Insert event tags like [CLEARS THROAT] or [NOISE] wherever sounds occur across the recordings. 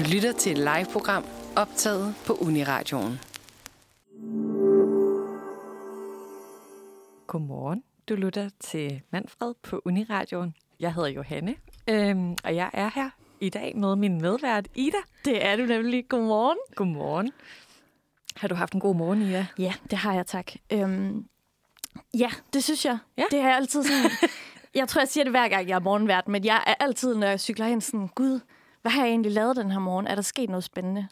Du lytter til et live-program optaget på Uniradioen. Godmorgen. Du lytter til Manfred på Uniradioen. Jeg hedder Johanne, øhm, og jeg er her i dag med min medvært Ida. Det er du nemlig. Godmorgen. Godmorgen. Har du haft en god morgen, Ida? Ja, det har jeg, tak. Øhm, ja, det synes jeg. Ja. Det har jeg altid sådan... [LAUGHS] jeg tror, jeg siger det hver gang, jeg er morgenvært, men jeg er altid, når jeg cykler hen, sådan, Gud, hvad har jeg egentlig lavet den her morgen? Er der sket noget spændende?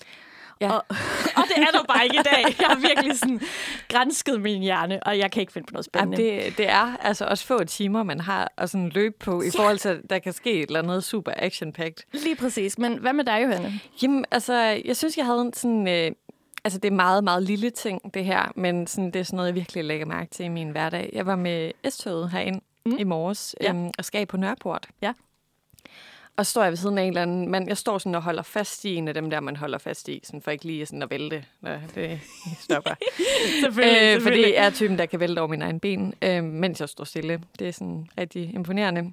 Ja. Og, [LAUGHS] og det er der bare ikke i dag. Jeg har virkelig sådan grænsket min hjerne, og jeg kan ikke finde på noget Jamen, spændende. det, det er altså også få timer, man har at sådan løbe på, i forhold til, at der kan ske et eller andet super action-packed. Lige præcis. Men hvad med dig, Johanne? Jamen, altså, jeg synes, jeg havde en sådan... Øh, altså, det er meget, meget lille ting, det her, men sådan, det er sådan noget, jeg virkelig lægger mærke til i min hverdag. Jeg var med S-toget herinde mm. i morges Ja. øhm, og skal på Nørreport. Ja. Og står jeg ved siden af en eller anden mand. Jeg står sådan og holder fast i en af dem der, man holder fast i, sådan for ikke lige sådan at vælte, når det stopper. [LAUGHS] øh, fordi jeg er typen, der kan vælte over mine egne ben, øh, mens jeg står stille. Det er sådan rigtig imponerende.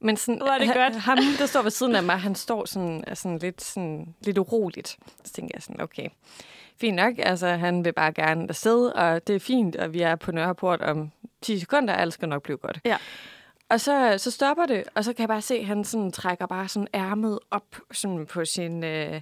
Men sådan, Hvor er det godt. ham, der står ved siden af mig, han står sådan, sådan lidt, sådan, lidt uroligt. Så tænker jeg sådan, okay, fint nok. Altså, han vil bare gerne afsted, og det er fint, og vi er på Nørreport om 10 sekunder, alt skal nok blive godt. Ja. Og så, så stopper det, og så kan jeg bare se, at han sådan trækker bare sådan ærmet op sådan på sin... Øh,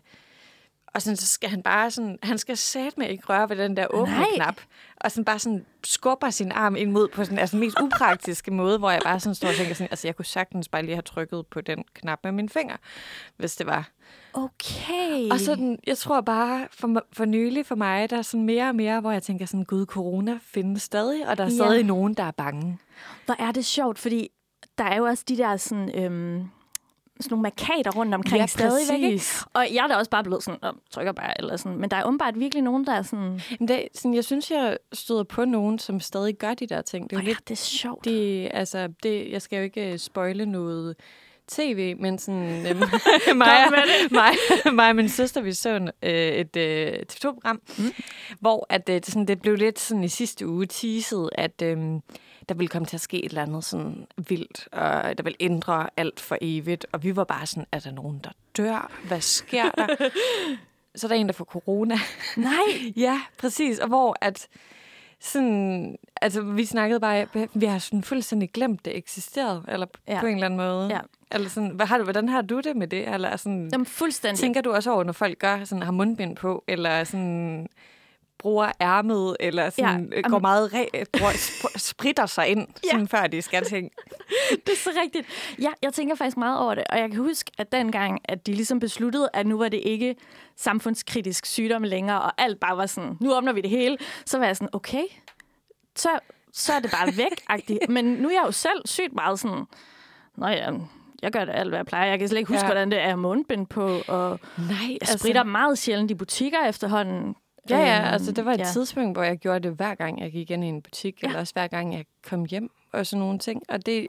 og sådan, så skal han bare sådan... Han skal sætte med ikke røre ved den der åbne Nej. knap. Og sådan bare sådan skubber sin arm ind mod på sådan altså den mest upraktiske måde, hvor jeg bare sådan står og tænker sådan, altså jeg kunne sagtens bare lige have trykket på den knap med min finger, hvis det var. Okay. Og sådan, jeg tror bare, for, for nylig for mig, der er sådan mere og mere, hvor jeg tænker sådan, gud, corona findes stadig, og der er Ja. stadig nogen, der er bange. Hvor er det sjovt, fordi der er jo også de der sådan, øhm, sådan nogle markader rundt omkring Ja, stadigvæk. Ikke? Og jeg er da også bare blevet sådan, "Nå, trykker bare, eller sådan. Men der er åbenbart virkelig nogen, der er sådan, Men det, sådan, jeg synes, jeg støder på nogen, som stadig gør de der ting. Det er ja, lidt, det er sjovt. det, altså, det, jeg skal jo ikke øh, spoile noget tv, men sådan, øhm, [LAUGHS] mig, [LAUGHS] mig, mig og min søster, vi så en, øh, et øh, TV2-program, mm. hvor at, øh, det, sådan, det blev lidt sådan i sidste uge teaset, at øh, der ville komme til at ske et eller andet sådan vildt, og der ville ændre alt for evigt, og vi var bare sådan, er der nogen, der dør? Hvad sker der? [LAUGHS] så er der en, der får corona. Nej. Ja, præcis. Og hvor at sådan, altså vi snakkede bare, vi har sådan fuldstændig glemt, det eksisterede, eller ja. På en eller anden måde. Ja. Eller sådan, hvad har du, hvordan har du det med det? Eller sådan, Jamen, fuldstændig. tænker du også over, når folk gør, sådan, har mundbind på, eller sådan bruger ærmet, eller sådan, ja, Ja, går am- meget re- bruger, sp- spritter sig ind, [LAUGHS] Ja. sådan, før de skal ting. [LAUGHS] det er så rigtigt. Ja, jeg tænker faktisk meget over det. Og jeg kan huske, at dengang, at de ligesom besluttede, at nu var det ikke samfundskritisk sygdom længere, og alt bare var sådan, nu åbner vi det hele, så var jeg sådan, okay, så, så er det bare væk. [LAUGHS] Men nu er jeg jo selv sygt meget sådan, nå ja, jeg gør det alt, hvad jeg plejer. Jeg kan slet ikke huske, Ja. hvordan det er mundbind på, og Nej, jeg spritter meget sjældent i butikker efterhånden. Ja, ja, Øhm, altså det var et ja. tidspunkt, hvor jeg gjorde det hver gang, jeg gik ind i en butik, ja. eller også hver gang, jeg kom hjem, og sådan nogle ting. Og det,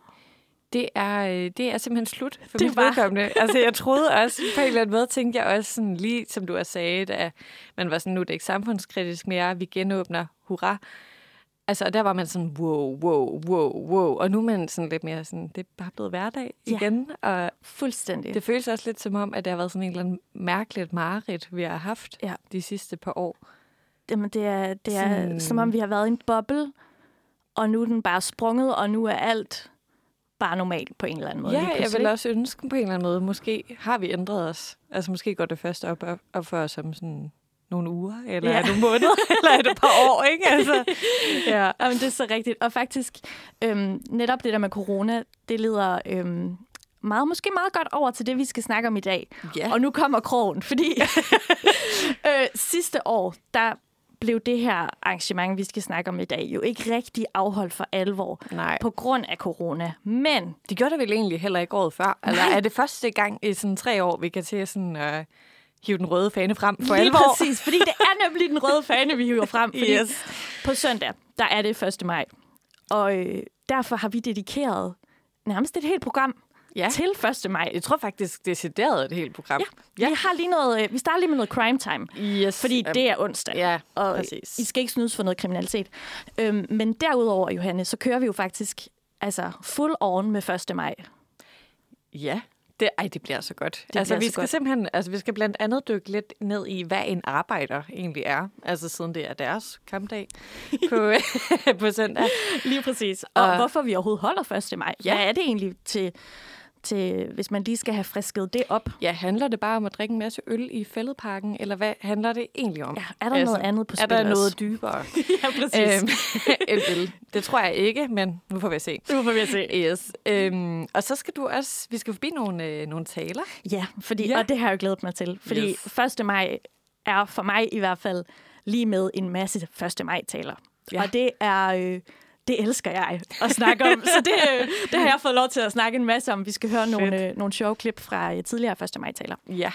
det, er, øh, det er simpelthen slut for Det mit var- vedkommende. [LAUGHS] Altså jeg troede også, på en eller anden måde tænkte jeg også sådan lige, som du også sagde, da man var sådan, nu er det ikke samfundskritisk mere, vi genåbner, hurra. Altså, og der var man sådan, wow, wow, wow, wow. Og nu er man sådan lidt mere sådan, det er bare blevet hverdag Ja. igen. Og Fuldstændig. det føles også lidt som om, at det har været sådan en eller anden mærkeligt mareridt, vi har haft Ja. de sidste par år. Jamen, det er, det er Sådan- som om, vi har været i en boble, og nu er den bare sprunget, og nu er alt bare normalt på en eller anden måde. Ja, jeg vil også ønske på en eller anden måde, måske har vi ændret os. Altså måske går det først op, op, for os om sådan nogle uger, eller ja. Ja. nogle måneder, [LAUGHS] eller et par år, ikke? Altså, [LAUGHS] Ja, jamen, det er så rigtigt. Og faktisk, øhm, netop det der med corona, det leder øhm, meget, måske meget godt over til det, vi skal snakke om i dag. ja. Og nu kommer krogen, fordi [LAUGHS] øh, sidste år, der blev det her arrangement, vi skal snakke om i dag, jo ikke rigtig afholdt for alvor Nej, på grund af corona. Men de gjorde det vel egentlig heller ikke året før. Eller er det første gang i sådan tre år, vi kan til sådan uh, hive den røde fane frem for Lige alvor? præcis, fordi det er nemlig den røde fane, vi hiver frem. Fordi Yes. på søndag, der er det 1. maj. Og øh, derfor har vi dedikeret nærmest et helt program Ja. til 1. maj. Jeg tror faktisk, det er et helt program. Ja. Vi, har lige noget, øh, vi starter lige med noget crime time, Yes. fordi Øhm, det er onsdag. Ja, og præcis. I skal ikke snydes for noget kriminalitet. Øhm, men derudover, Johanne, så kører vi jo faktisk altså full on med 1. maj. Ja, Det, ej, det bliver så godt. Det altså, vi skal godt. simpelthen, altså, vi skal blandt andet dykke lidt ned i, hvad en arbejder egentlig er. Altså, siden det er deres kampdag [LAUGHS] på, [LAUGHS] på søndag. Lige præcis. Og, Og- hvorfor vi overhovedet holder 1. maj. Ja. Hvad er det egentlig til, til, hvis man lige skal have frisket det op? Ja, handler det bare om at drikke en masse øl i fældeparken, eller hvad handler det egentlig om? Ja, er der noget andet på Er spil der også? noget dybere [LAUGHS] ja, øhm, [LAUGHS] end øl? Det tror jeg ikke, men nu får vi se. Nu får vi at se. Yes. Øhm, og så skal du også, vi skal forbi nogle, øh, nogle taler. Ja, fordi, Ja. og det har jeg jo glædet mig til. Fordi Yes. yes. 1. maj er for mig i hvert fald lige med en masse 1. maj-taler. Ja. Og det er... Øh, det elsker jeg at snakke om. Så det, øh, det har jeg fået lov til at snakke en masse om. Vi skal høre nogle, øh, nogle sjove klip fra øh, tidligere 1. maj-taler. Ja.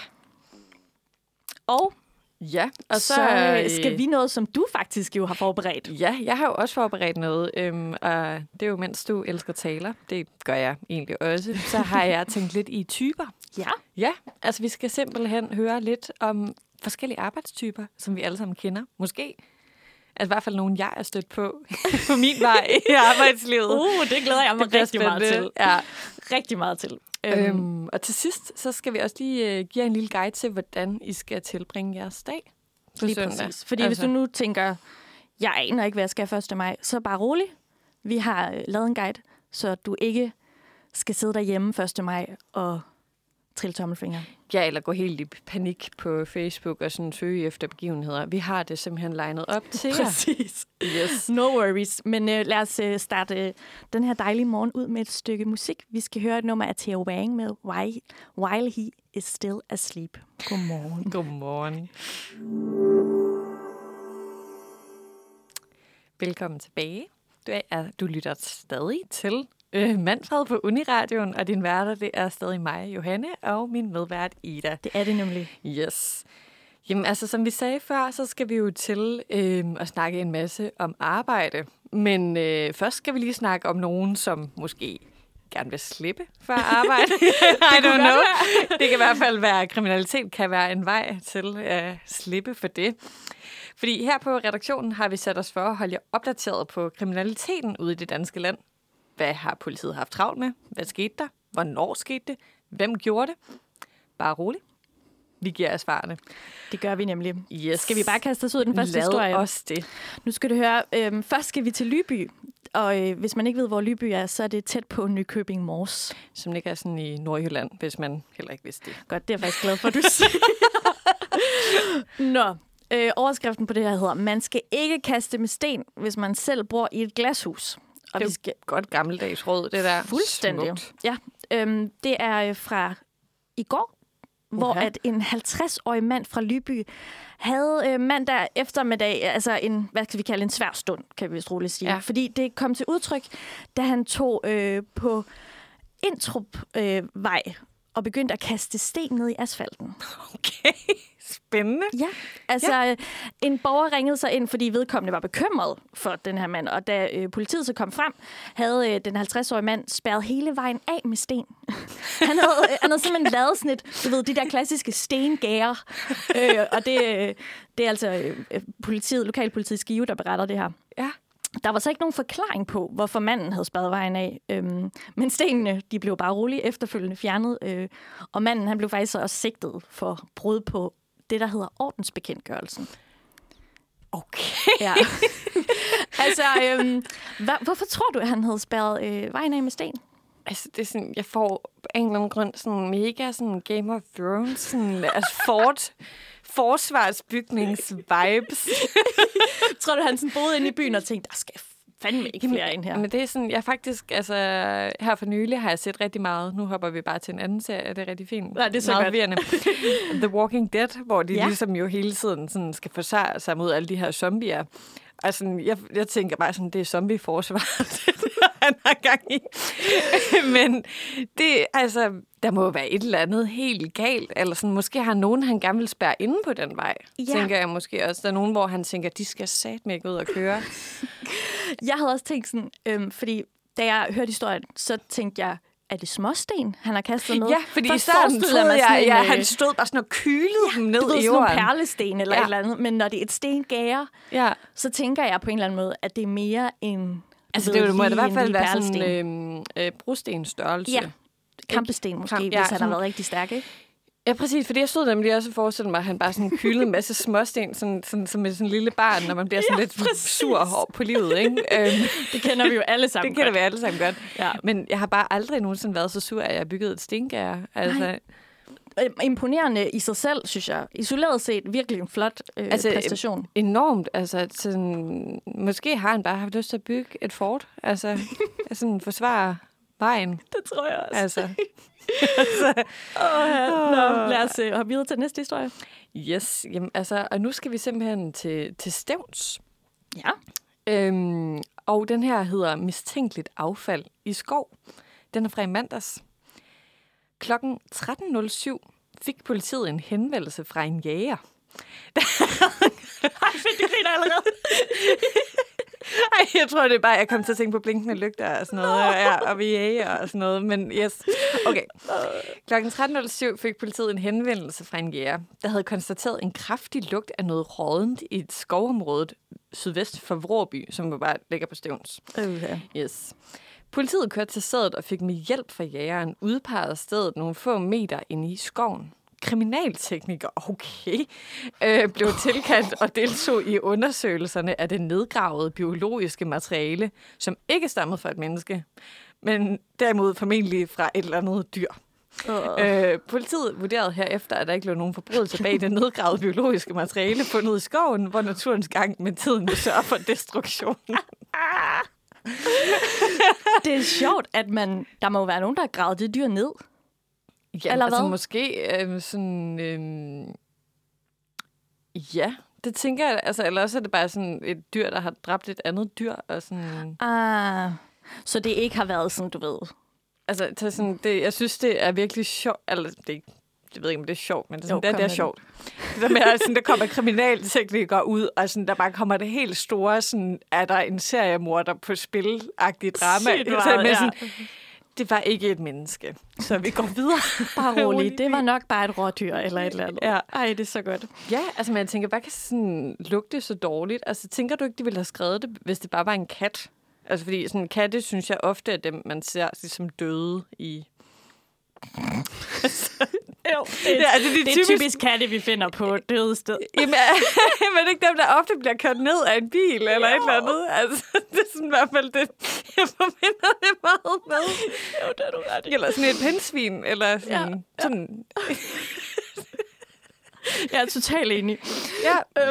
Og, Ja, og så, så øh, skal vi noget, som du faktisk jo har forberedt. Ja, jeg har jo også forberedt noget, øhm, og det er jo, mens du elsker taler. Det gør jeg egentlig også. Så har jeg tænkt lidt i typer. Ja. Ja, altså vi skal simpelthen høre lidt om forskellige arbejdstyper, som vi alle sammen kender. Måske. Altså i hvert fald nogen, jeg er stødt på [LAUGHS] på min vej i [LAUGHS] arbejdslivet. Uh, det glæder jeg mig rigtig meget til. Ja. Rigtig meget til. Øhm, og til sidst, så skal vi også lige øh, give jer en lille guide til, hvordan I skal tilbringe jeres dag på Lige søndag. præcis. Fordi altså. hvis du nu tænker, jeg aner ikke, hvad jeg skal 1. maj, så bare rolig. Vi har øh, lavet en guide, så du ikke skal sidde derhjemme 1. maj og trille tommelfinger. Ja, eller gå helt i panik på Facebook og sådan søge efter begivenheder. Vi har det simpelthen legnet op [LAUGHS] til jer. Præcis. Yes. No worries. Men øh, lad os øh, starte øh, den her dejlige morgen ud med et stykke musik. Vi skal høre et nummer af Theo Wang med Why, While He Is Still Asleep. Godmorgen. [LAUGHS] Godmorgen. Velkommen tilbage. Du, er, du lytter stadig til øh, Manfred på Uniradioen, og din værter, det er stadig mig, Johanne, og min medvært, Ida. Det er det nemlig. Yes. Jamen altså, som vi sagde før, så skal vi jo til øh, at snakke en masse om arbejde. Men øh, først skal vi lige snakke om nogen, som måske gerne vil slippe for arbejde. [LAUGHS] I don't know. Det kan i hvert fald være, at kriminalitet kan være en vej til at slippe for det. Fordi her på redaktionen har vi sat os for at holde jer opdateret på kriminaliteten ude i det danske land. Hvad har politiet haft travlt med? Hvad skete der? Hvornår skete det? Hvem gjorde det? Bare rolig. Vi giver jer svarene. Det gør vi nemlig. Yes. Skal vi bare kaste os ud i den første Lad historie? os det. Nu skal du høre, øh, først skal vi til Lyby. Og øh, hvis man ikke ved, hvor Lyby er, så er det tæt på Nykøbing Mors. Som ligger sådan i Nordjylland, hvis man heller ikke vidste det. Godt, det er jeg faktisk glad for, at du siger. Nå, øh, overskriften på det her hedder, man skal ikke kaste med sten, hvis man selv bor i et glashus. Og Det vi skal godt gammeldags råd, det der. fuldstændig. Smukt. Ja, øhm, det er øh, fra i går, hvor Uha. at en 50-årig mand fra Lyby havde øh, mandag eftermiddag, altså en, hvad skal vi kalde en svær stund, kan vi vist roligt sige. Ja. Fordi det kom til udtryk, da han tog øh, på Intrup øh, og begyndte at kaste sten ned i asfalten. [LAUGHS] Okay, spændende. Ja, altså ja. en borger ringede sig ind, fordi vedkommende var bekymret for den her mand, og da øh, politiet så kom frem, havde øh, den 50-årige mand spærret hele vejen af med sten. [LAUGHS] han, havde, øh, han havde simpelthen lavet sådan et, du ved, de der klassiske stengærer, øh, og det, øh, det er altså øh, politiet, lokalpolitiet Skive, der beretter det her. Ja. Der var så ikke nogen forklaring på, hvorfor manden havde spadet vejen af. Øhm, men stenene de blev bare roligt efterfølgende fjernet. Øh, og manden han blev faktisk også sigtet for brud på det, der hedder ordensbekendtgørelsen. Okay. Ja. [LAUGHS] altså, øhm, hva, hvorfor tror du, at han havde spærret øh, vejen af med sten? Altså, det er sådan, jeg får på en eller anden grund sådan mega sådan Game of Thrones, sådan altså fort, forsvarsbygnings-vibes. [LAUGHS] Tror du, han sådan boede inde i byen og tænkte, der skal fandme ikke flere ind her? Men det er sådan, jeg faktisk, altså her for nylig har jeg set rigtig meget. Nu hopper vi bare til en anden serie, det er rigtig fint. Ja, det er så meget godt. [LAUGHS] The Walking Dead, hvor de Ja. ligesom jo hele tiden sådan skal forsvare sig mod alle de her zombier. Sådan, jeg, jeg tænker bare sådan, det er zombieforsvar, [LAUGHS] han har gang i. [LAUGHS] Men det, altså, der må jo være et eller andet helt galt. Eller sådan, måske har nogen, han gerne vil spærre inde på den vej. Ja. Tænker jeg måske også. Der er nogen, hvor han tænker, de skal satme ikke ud og køre. [LAUGHS] Jeg havde også tænkt sådan, øhm, fordi da jeg hørte historien, så tænkte jeg, er det småsten, han har kastet ned? Ja, fordi i Først starten troede jeg, sådan en, ja, han stod bare sådan og kylede ja, dem ned du ved, i sådan nogle jorden. perlesten eller ja. Et eller andet. Men når det er et stengære, Ja. så tænker jeg på en eller anden måde, at det er mere en... Altså, ved, det må i hvert fald være perlesten. sådan en øh, øh, brostenstørrelse. Ja. kampesten måske, Kamp- ja, hvis han har sådan- været rigtig stærk, ikke? Ja, præcis, fordi jeg stod nemlig også og forestillede mig, at han bare sådan kyldede en masse småsten, sådan, sådan, som et sådan lille barn, når man bliver sådan Ja, lidt præcis. sur hård på livet, ikke? øhm, Det kender vi jo alle sammen det kender vi alle sammen godt. Ja. Men jeg har bare aldrig nogensinde været så sur, at jeg bygget et stengær. Altså, Nej. Imponerende i sig selv, synes jeg. Isoleret set, virkelig en flot øh, Altså, præstation. enormt. Altså, sådan, måske har han bare haft lyst til at bygge et fort. Altså, [LAUGHS] sådan forsvare vejen. Det tror jeg også. Altså, [LAUGHS] Oh, ja. Nå, lad os øh, hoppe videre til næste historie. yes. Jamen, altså, og nu skal vi simpelthen til, til Stævns. Ja. Øhm, og den her hedder Mistænkeligt affald i skov. Den er fra i mandags. Klokken 13.07 fik politiet en henvendelse fra en jæger. [LAUGHS] Ej, fedt, du griner allerede. [LAUGHS] [LAUGHS] Ej, jeg tror, det er bare, jeg kom til at tænke på blinkende lygter og sådan noget, og, ja, og jæger og sådan noget, men yes. Okay. Klokken 13.07 fik politiet en henvendelse fra en jæger, der havde konstateret en kraftig lugt af noget rådent i et skovområde sydvest for Vråby, som bare ligger på Stævns. Okay. Yes. Politiet kørte til stedet og fik med hjælp fra jægeren udpeget stedet nogle få meter inde i skoven. Kriminaltekniker, okay, øh, blev tilkaldt og deltog i undersøgelserne af det nedgravede biologiske materiale, som ikke stammede fra et menneske, men derimod formentlig fra et eller andet dyr. Uh. Øh, politiet vurderede herefter, at der ikke lå nogen forbrydelse bag det nedgravede biologiske materiale fundet i skoven, hvor naturens gang med tiden vil sørge for destruktion. [LAUGHS] Det er sjovt, at man... Der må være nogen, der har gravet det dyr ned. Ja, Eller altså hvad? måske øh, sådan... Øh, ja, det tænker jeg. Altså, eller også er det bare sådan et dyr, der har dræbt et andet dyr. Og sådan, Ah, så det ikke har været sådan, du ved... altså, til sådan, det, jeg synes, det er virkelig sjovt. Eller, det, er jeg ved ikke, om det er sjovt, men det er, sådan, Jo, det, er, det er det. sjovt. Det der med, at sådan, der kommer kriminalteknikere ud, og sådan, der bare kommer det helt store, sådan, er der en seriemorder på spil-agtig drama. Sygt Så meget, ja. sådan, det var ikke et menneske. Så vi går videre. [LAUGHS] Bare roligt. Det var nok bare et rådyr eller et eller andet. Ja. Ej, det er så godt. Ja, altså jeg tænker, hvad kan sådan lugte så dårligt? Altså tænker du ikke, de ville have skrevet det, hvis det bare var en kat? Altså fordi sådan katte, synes jeg ofte er dem, man ser ligesom døde i. [LAUGHS] [LAUGHS] Jo, det er, Ja, altså, det er det typisk- typisk katte, vi finder på døde sted. [LAUGHS] Jamen, men det ikke dem, der ofte bliver kørt ned af en bil eller et eller andet. Altså, [LAUGHS] det er sådan i hvert fald det, jeg forbinder det meget med. Jo, det er du ret i. Eller sådan et pindsvin, eller sådan... Ja, Ja, sådan Jeg er totalt enig. ja. [CLEARS THROAT]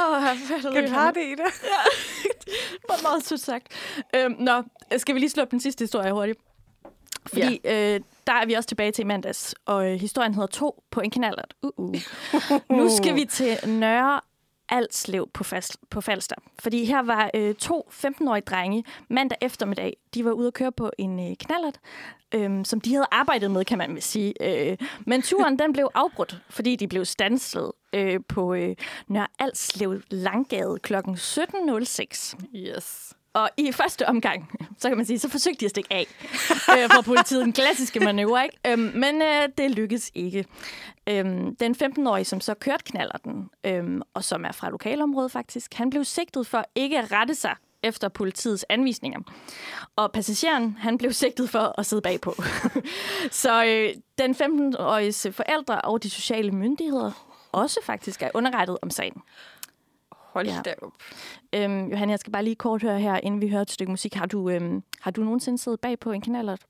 Åh, oh, kan du klare det i det? var meget sødt sagt. Øhm, nå, skal vi lige slå op den sidste historie hurtigt? Fordi ja. øh, der er vi også tilbage til i mandags, og øh, historien hedder to på en knallert. Uh, uh. nu skal vi til Nørre Alslev på, fast, på Falster. Fordi her var øh, to 15-årige drenge mandag eftermiddag. De var ude at køre på en øh, knallert, øh, som de havde arbejdet med, kan man vel sige. Øh, men turen den blev afbrudt, fordi de blev standset øh, på øh, Nørre Alslev Langgade kl. 17.06. Yes. Og i første omgang, så kan man sige, så forsøgte de at stikke af [LAUGHS] øh, fra politiet. Den klassiske manøvre, ikke? Øhm, men øh, det lykkedes ikke. Øhm, den 15-årige, som så kørte knallerten, øhm, og som er fra lokalområdet faktisk, han blev sigtet for ikke at rette sig efter politiets anvisninger. Og passageren, han blev sigtet for at sidde bagpå. [LAUGHS] så øh, den 15-åriges forældre og de sociale myndigheder også faktisk er underrettet om sagen. Hold Ja. da op. Øhm, Johanne, jeg skal bare lige kort høre her, inden vi hører et stykke musik. Har du, øhm, har du nogensinde siddet bag på en knallert?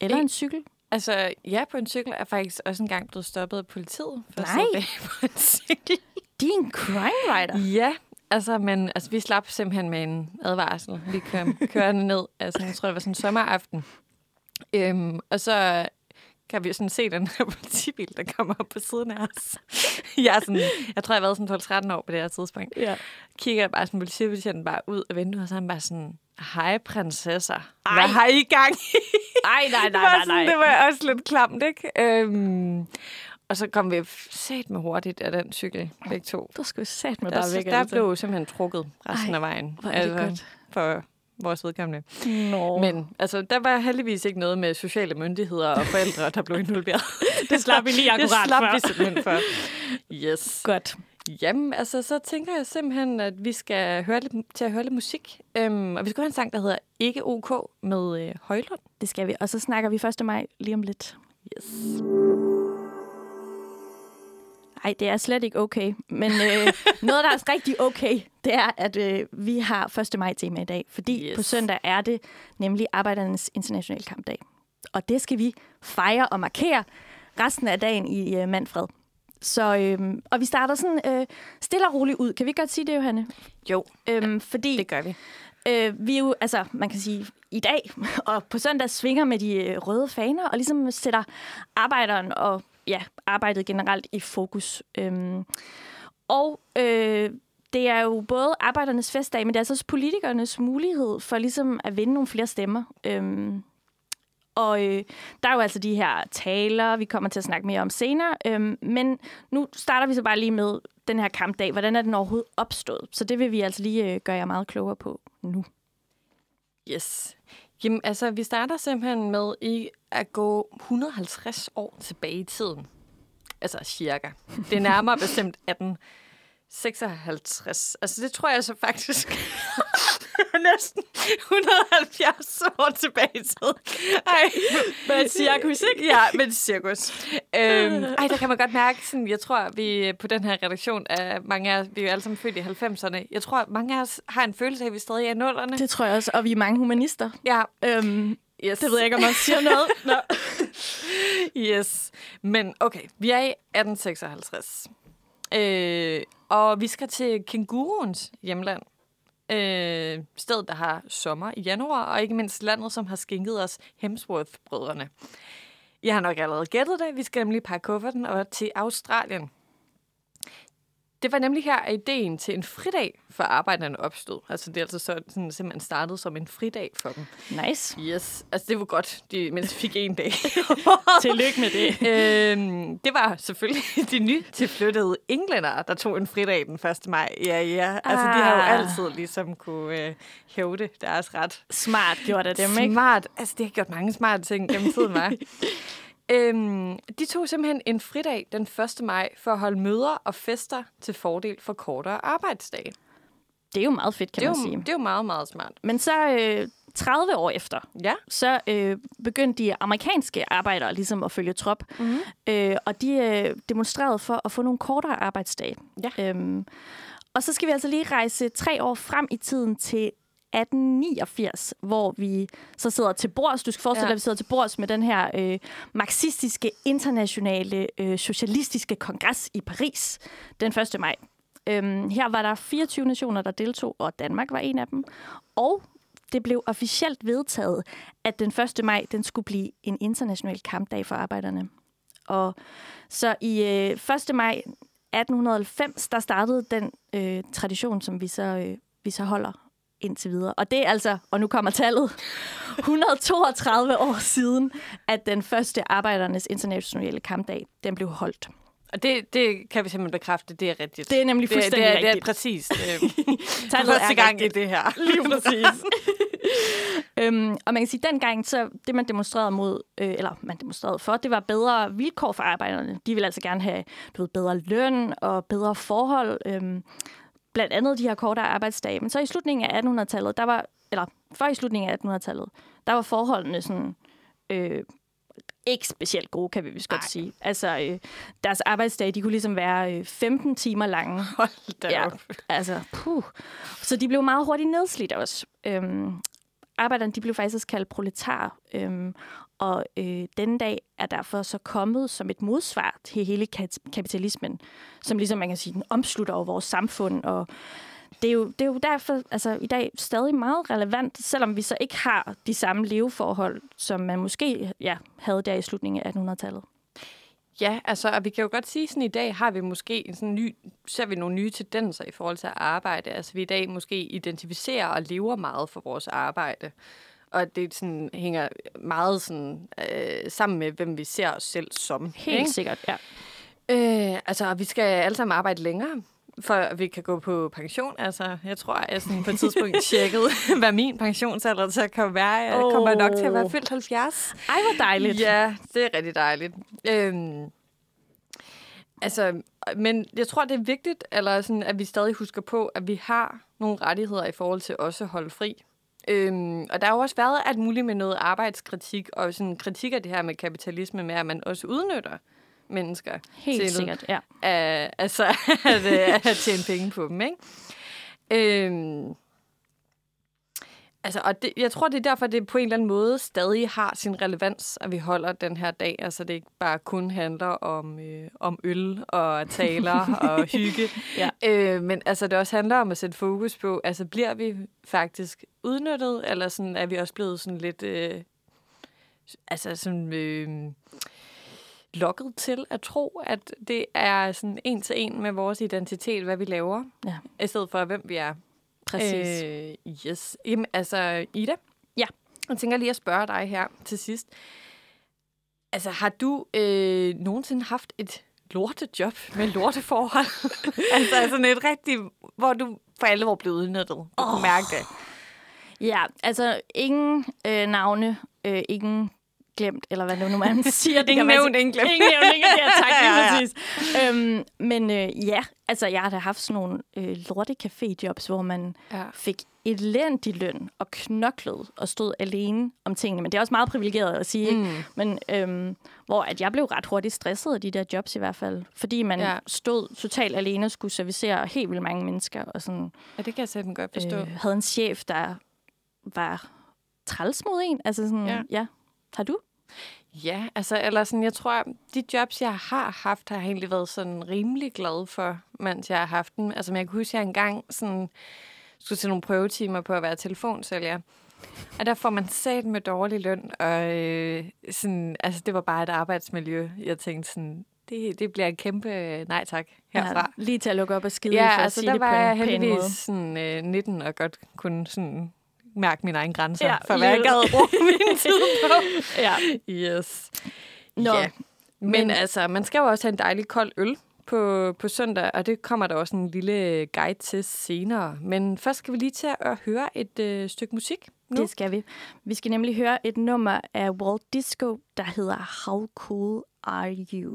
Eller Ikke. en cykel? Altså, ja, på en cykel er faktisk også engang blevet stoppet af politiet. For at Nej. sidde bag på en cykel. [LAUGHS] Din crime rider. Ja, altså, men altså, vi slap simpelthen med en advarsel. Vi kørende ned. Altså, jeg tror, det var sådan en sommeraften. Øhm, og så kan vi sådan se den her [LAUGHS] politibil, der kommer op på siden af os. jeg, er sådan, jeg tror, jeg har været sådan 12-13 år på det her tidspunkt. Ja. Kigger bare sådan politibetjenten bare ud af vinduet, og så er han bare sådan, hej prinsesser, Ej. hvad har I gang i? Ej, nej, det, nej, var nej, sådan, nej. det var også lidt klamt, ikke? Øhm, og så kom vi sat med hurtigt af den cykel, begge to. Der skulle sat med Der, bare væk. der altså. blev simpelthen trukket resten Ej, af vejen. hvor er det godt. For vores vedkommende. Nå. Men altså, der var heldigvis ikke noget med sociale myndigheder og forældre, der blev involveret. [LAUGHS] det slap vi lige [LAUGHS] det akkurat slap for. vi simpelthen for. Yes. Godt. Jamen, altså, så tænker jeg simpelthen, at vi skal høre lidt, til at høre lidt musik. Øhm, og vi skal have en sang, der hedder Ikke OK med øh, Højlund. Det skal vi. Og så snakker vi 1. maj lige om lidt. Yes. Nej, det er slet ikke okay. Men øh, [LAUGHS] noget, der er rigtig okay, det er, at øh, vi har 1. maj tema i dag. Fordi yes. på søndag er det nemlig Arbejdernes Internationale Kampdag. Og det skal vi fejre og markere resten af dagen i øh, Manfred. Så, øh, og vi starter sådan øh, stille og roligt ud. Kan vi godt sige det, Johanne? Jo, Øhm, fordi det gør vi. øh, vi er jo, altså, man kan sige, i dag og på søndag svinger med de øh, røde faner, og ligesom sætter arbejderen og ja, arbejdet generelt i fokus. Øhm, og øh, det er jo både arbejdernes festdag, men det er altså også politikernes mulighed for ligesom at vinde nogle flere stemmer. Øhm, og øh, der er jo altså de her taler, vi kommer til at snakke mere om senere. Øhm, men nu starter vi så bare lige med den her kampdag. Hvordan er den overhovedet opstået? Så det vil vi altså lige øh, gøre jer meget klogere på nu. Yes. Jamen, altså, vi starter simpelthen med i at gå 150 år tilbage i tiden. Altså, cirka. Det er nærmere bestemt 1856. Altså, det tror jeg så faktisk [LAUGHS] næsten 170 år tilbage i tiden. Ej, Men cirkus, ikke? Ja, men cirkus. Øhm, [LAUGHS] ej, der kan man godt mærke, sådan, jeg tror, vi på den her redaktion, er mange af os, vi er jo alle sammen født i 90'erne, jeg tror, mange af os har en følelse af, at vi stadig er i nullerne. Det tror jeg også, og vi er mange humanister. Ja, Øhm, yes. det ved jeg ikke, om man siger noget. [LAUGHS] Nå. Yes. Men okay, vi er i 1856. Øh, og vi skal til kænguruens hjemland. Øh, stedet, der har sommer i januar, og ikke mindst landet, som har skænket os Hemsworth-brødrene. Jeg har nok allerede gættet det. Vi skal nemlig pakke kufferten og til Australien. Det var nemlig her, at ideen til en fridag for arbejderne opstod. Altså det er altså så, sådan, simpelthen startet som en fridag for dem. Nice. Yes, altså det var godt, de mindst fik en dag. [LAUGHS] Tillykke med det. [LAUGHS] øhm, det var selvfølgelig [LAUGHS] de nye tilflyttede englændere, der tog en fridag den 1. maj. Ja, ja. Altså, de har jo Ah. altid ligesom kunne øh, hævde deres ret. Smart gjort af dem, ikke? Smart. Altså, det har gjort mange smarte ting gennem tiden, var. Øhm, de tog simpelthen en fridag den 1. maj for at holde møder og fester til fordel for kortere arbejdsdage. Det er jo meget fedt, kan Det er, man jo, sige. det er jo meget, meget smart. Men så øh, 30 år efter, Ja. så øh, begyndte de amerikanske arbejdere ligesom at følge trop. Mm-hmm. Øh, og de øh, demonstrerede for at få nogle kortere arbejdsdage. Ja. Øhm, og så skal vi altså lige rejse tre år frem i tiden til 1889, hvor vi så sidder til bords. Du skal forestille dig, Ja. at vi sidder til bords med den her øh, marxistiske, internationale, øh, socialistiske kongres i Paris den 1. maj. Øhm, her var der 24 nationer, der deltog, og Danmark var en af dem. Og det blev officielt vedtaget, at den 1. maj den skulle blive en international kampdag for arbejderne. Og så i øh, 1. maj 1890, der startede den øh, tradition, som vi så, øh, vi så holder indtil videre. Og det er altså, og nu kommer tallet, 132 år siden, at den første arbejdernes internationale kampdag, den blev holdt. Og det, det kan vi simpelthen bekræfte, det er rigtigt. Det er nemlig det, det, fuldstændig er, det er rigtigt. præcis. Øh, [LAUGHS] Tallet første er gang rigtigt. i det her. [LAUGHS] Lige præcis. [LAUGHS] øhm, og man kan sige, at dengang, så det man demonstrerede mod, øh, eller man demonstrerede for, det var bedre vilkår for arbejderne. De ville altså gerne have du ved, bedre løn og bedre forhold. Øhm, blandt andet de her kortere arbejdsdage. Men så i slutningen af 1800-tallet, der var, eller før i slutningen af 1800-tallet, der var forholdene sådan, øh, ikke specielt gode, kan vi vist godt Ej. sige. Altså, øh, deres arbejdsdage, de kunne ligesom være øh, 15 timer lange. [LAUGHS] Hold da Ja. op. Altså, puh. Så de blev meget hurtigt nedslidt også. Øhm, arbejderne de blev faktisk kaldt proletar. Øhm, og øh, denne dag er derfor så kommet som et modsvar til hele kapitalismen, som ligesom man kan sige, den omslutter over vores samfund. Og det er, jo, det er jo derfor altså, i dag stadig meget relevant, selvom vi så ikke har de samme leveforhold, som man måske ja, havde der i slutningen af 1800-tallet. Ja, altså, og vi kan jo godt sige, sådan i dag har vi måske en sådan ny, ser vi nogle nye tendenser i forhold til at arbejde. Altså, vi i dag måske identificerer og lever meget for vores arbejde. Og det sådan, hænger meget sådan, øh, sammen med, hvem vi ser os selv som. Helt ikke? sikkert, ja. Øh, altså, vi skal alle sammen arbejde længere, for at vi kan gå på pension. Altså, jeg tror, jeg sådan på et tidspunkt [LAUGHS] tjekkede, hvad min pensionsalder så kan være. Jeg Åh. kommer nok til at være fyldt 70. Ej, hvor dejligt. Ja, det er rigtig dejligt. Øhm, Altså, men jeg tror, det er vigtigt, eller sådan, at vi stadig husker på, at vi har nogle rettigheder i forhold til også at holde fri. Øhm, og der har jo også været alt muligt med noget arbejdskritik, og sådan kritik af det her med kapitalisme, med at man også udnytter mennesker. Helt til, sikkert, ja. At, altså, [LAUGHS] at, at, at tjene penge på dem, ikke? Øhm, Altså, og det, jeg tror, det er derfor, det på en eller anden måde stadig har sin relevans, at vi holder den her dag. Altså, det ikke bare kun handler om, øh, om øl og taler [LAUGHS] og hygge. Ja. øh, men altså, det også handler om at sætte fokus på, altså, bliver vi faktisk udnyttet, eller sådan, er vi også blevet sådan lidt... Øh, altså, sådan... Øh, lokket til at tro, at det er sådan en til en med vores identitet, hvad vi laver, Ja. i stedet for, hvem vi er. Præcis. Øh, yes. Jamen, altså, Ida? Ja. Jeg tænker lige at spørge dig her til sidst. Altså, har du øh, nogensinde haft et lortejob med lorteforhold? [LAUGHS] altså, sådan et rigtigt, hvor du for alvor blev udnyttet. Du oh. mærke det. Ja, altså ingen øh, navne, øh, ingen glemt, eller hvad nu man [LAUGHS] siger. Det Ingen nævnt, ingen glemt. Ingen nævnt, ingen ja, tak, lige [LAUGHS] Ja, ja, præcis. Øhm, men øh, ja, altså jeg har da haft sådan nogle øh, lorte caféjobs, hvor man Ja. fik elendig løn og knoklede og stod alene om tingene. Men det er også meget privilegeret at sige, ikke? Mm. Men øhm, hvor at jeg blev ret hurtigt stresset af de der jobs i hvert fald. Fordi man Ja. stod totalt alene og skulle servicere helt vildt mange mennesker. Og sådan, Ja, det kan jeg simpelthen godt forstå. øh, havde en chef, der var træls mod en. Altså sådan, ja. ja. Har du? Ja, altså, eller sådan, jeg tror, de jobs, jeg har haft, har jeg egentlig været sådan rimelig glad for, mens jeg har haft dem. Altså, men jeg kan huske, at jeg engang sådan, skulle til nogle prøvetimer på at være telefonsælger. Og der får man sat med dårlig løn, og øh, sådan, altså, det var bare et arbejdsmiljø. Jeg tænkte sådan, det, det bliver en kæmpe øh, nej tak herfra. Ja, lige til at lukke op og skide Ja, for altså der det var jeg heldigvis sådan, øh, 19 og godt kunne sådan mærke mine egne grænser, Ja, for hvad jeg gad bruge [LAUGHS] min tid på. Ja. Yes. Nå, Ja. Men, men men- altså, man skal jo også have en dejlig kold øl på, på søndag, og det kommer der også en lille guide til senere. Men først skal vi lige til at høre et øh, stykke musik nu. Det skal vi. Vi skal nemlig høre et nummer af Walt Disco, der hedder How Cool Are You?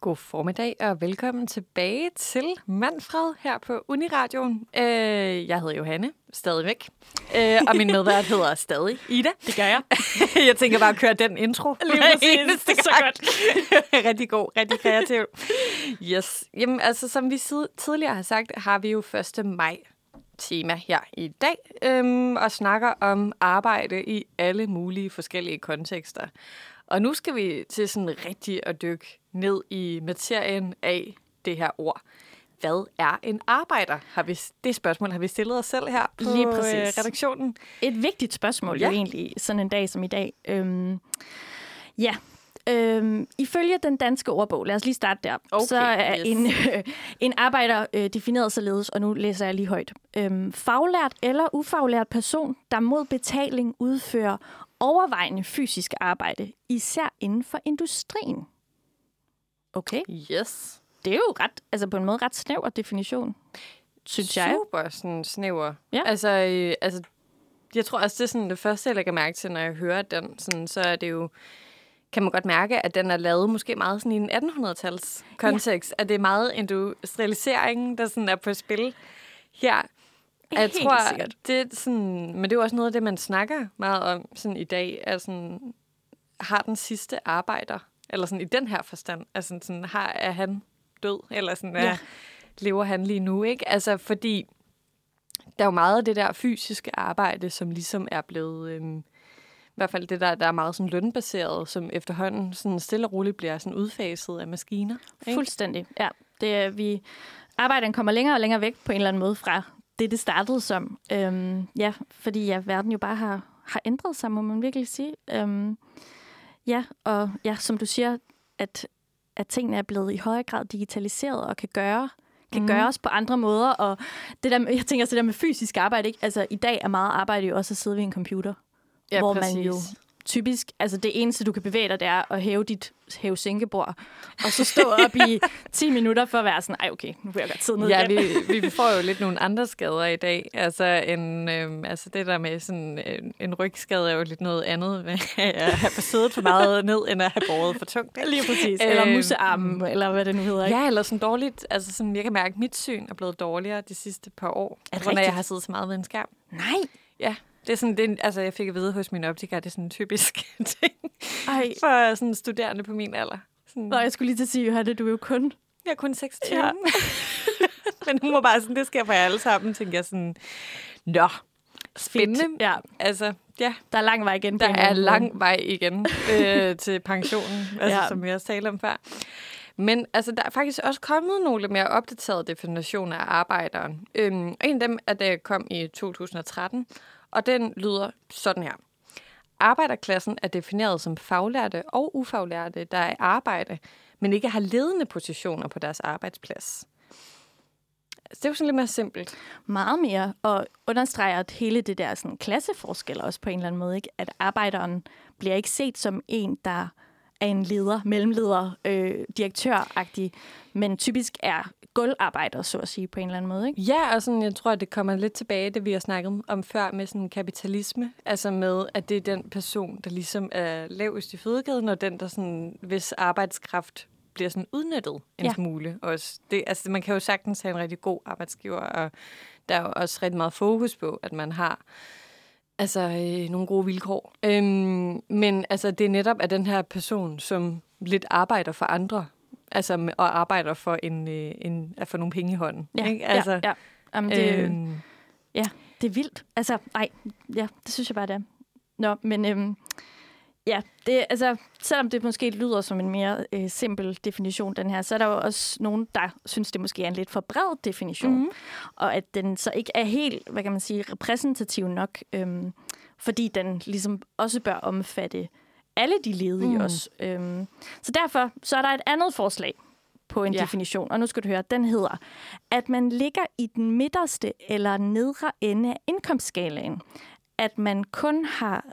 God formiddag og velkommen tilbage til Manfred her på Uniradioen. Øh, jeg hedder Johanne, stadigvæk. Øh, og min medvært hedder stadig Ida. Det gør jeg. [LAUGHS] jeg tænker bare at køre den intro. Lige præcis. [LAUGHS] eneste Så gang. [LAUGHS] rigtig god, rigtig kreativ. Yes. Jamen, altså, som vi tidligere har sagt, har vi jo 1. maj tema her i dag, øhm, og snakker om arbejde i alle mulige forskellige kontekster. Og nu skal vi til sådan rigtig at dykke ned i materien af det her ord. Hvad er en arbejder? Har vi, det spørgsmål har vi stillet os selv her på Lige præcis. øh, redaktionen. Et vigtigt spørgsmål ja. jo egentlig, sådan en dag som i dag. Øhm, ja, Øhm, ifølge den danske ordbog, lad os lige starte der, Okay, så er yes. en, øh, [LAUGHS] en arbejder øh, defineret således, og nu læser jeg lige højt. Øhm, faglært eller ufaglært person, der mod betaling udfører overvejende fysisk arbejde, især inden for industrien. Okay, Yes. det er jo ret, altså på en måde ret snæver definition, synes jeg. Super sådan snæver. Ja. Altså, øh, altså, jeg tror også, det er sådan det første, jeg lægger mærke til, når jeg hører den. Sådan, så er det jo, kan man godt mærke, at den er lavet måske meget sådan i en 1800-tals kontekst. Ja. At det er meget industrialisering, der sådan er på spil her. Jeg Helt tror, sikkert. det er sådan, men det er jo også noget af det, man snakker meget om sådan i dag, er sådan, har den sidste arbejder, eller sådan i den her forstand, altså sådan, har, er han død, eller sådan, er, Ja. lever han lige nu, ikke? Altså, fordi der er jo meget af det der fysiske arbejde, som ligesom er blevet, øhm, i hvert fald det der, der er meget sådan lønbaseret, som efterhånden sådan stille og roligt bliver sådan udfaset af maskiner. Ikke? Fuldstændig, ja. Det er, vi, arbejderen kommer længere og længere væk på en eller anden måde fra det, det startede som. Øhm, ja, fordi ja, verden jo bare har, har ændret sig, må man virkelig sige. Øhm, ja, og ja, som du siger, at, at tingene er blevet i højere grad digitaliseret og kan gøre kan mm. gøres på andre måder. Og det der, jeg tænker også det der med fysisk arbejde, ikke? Altså, i dag er meget arbejde jo også at sidde ved en computer. Ja, hvor præcis. man jo typisk, altså det eneste, du kan bevæge dig, det er at hæve dit hæve sænkebord, og så stå op i [LAUGHS] 10 minutter for at være sådan, ej okay, nu vil jeg godt sidde ned Ja, igen. vi, vi får jo lidt nogle andre skader i dag. Altså, en, øh, altså det der med sådan en, en rygskade er jo lidt noget andet med at have siddet for meget ned, end at have båret for tungt. ikke? Lige præcis. Eller Øhm, musearmen, eller hvad det nu hedder. Ikke? Ja, eller sådan dårligt. Altså sådan, jeg kan mærke, at mit syn er blevet dårligere de sidste par år. Det på grund af, at rigtigt? jeg har siddet så meget ved en skærm. Nej. Ja, det er sådan, det er, altså jeg fik at vide hos min optiker, det er sådan en typisk [LAUGHS] ting Ej. for sådan studerende på min alder. Sådan, Nå, jeg skulle lige til at sige, Johanne, du er jo kun... jeg er kun 26. Ja. [LAUGHS] Men hun var bare sådan, det sker for jer alle sammen, tænkte jeg sådan, nå, spændende. Fedt. Ja, Altså, ja, der er lang vej igen. der er lang vej igen øh, til pensionen, [LAUGHS] altså, Ja. som vi også talte om før. Men altså, der er faktisk også kommet nogle mere opdaterede definitioner af arbejderen. Øhm, og en af dem er, der kom i 2013, og den lyder sådan her. Arbejderklassen er defineret som faglærte og ufaglærte, der er i arbejde, men ikke har ledende positioner på deres arbejdsplads. Så det er jo sådan lidt mere simpelt. meget mere, og understreger at hele det der sådan, klasseforskel også på en eller anden måde. Ikke? At arbejderen bliver ikke set som en, der er en leder, mellemleder, øh, direktøragtig, men typisk er gulvarbejder, så at sige, på en eller anden måde. Ikke? Ja, og sådan, jeg tror, at det kommer lidt tilbage, det vi har snakket om før med sådan kapitalisme. Altså med, at det er den person, der ligesom er lavest i fødekæden, og den, der sådan, hvis arbejdskraft bliver sådan udnyttet en Ja. smule. Også. Det, altså, man kan jo sagtens have en rigtig god arbejdsgiver, og der er jo også rigtig meget fokus på, at man har altså, øh, nogle gode vilkår. Øhm, men altså, det er netop af den her person, som lidt arbejder for andre, altså, og arbejder for, en, øh, en, at få nogle penge i hånden. ikke? Altså, ja, ja. Jamen, det, øh, øhm, det er vildt. Altså, nej, ja, det synes jeg bare, det er. Nå, men øhm, ja, det, altså, selvom det måske lyder som en mere øh, simpel definition, den her, så er der jo også nogen, der synes, det måske er en lidt for bred definition. Mhm. Mm-hmm. Og at den så ikke er helt, hvad kan man sige, repræsentativ nok, øhm, fordi den ligesom også bør omfatte alle de ledige mm. Også. Øhm, så derfor så er der et andet forslag på en ja. Definition, og nu skal du høre, den hedder, at man ligger i den midterste eller nedre ende af indkomstskalaen. At man kun har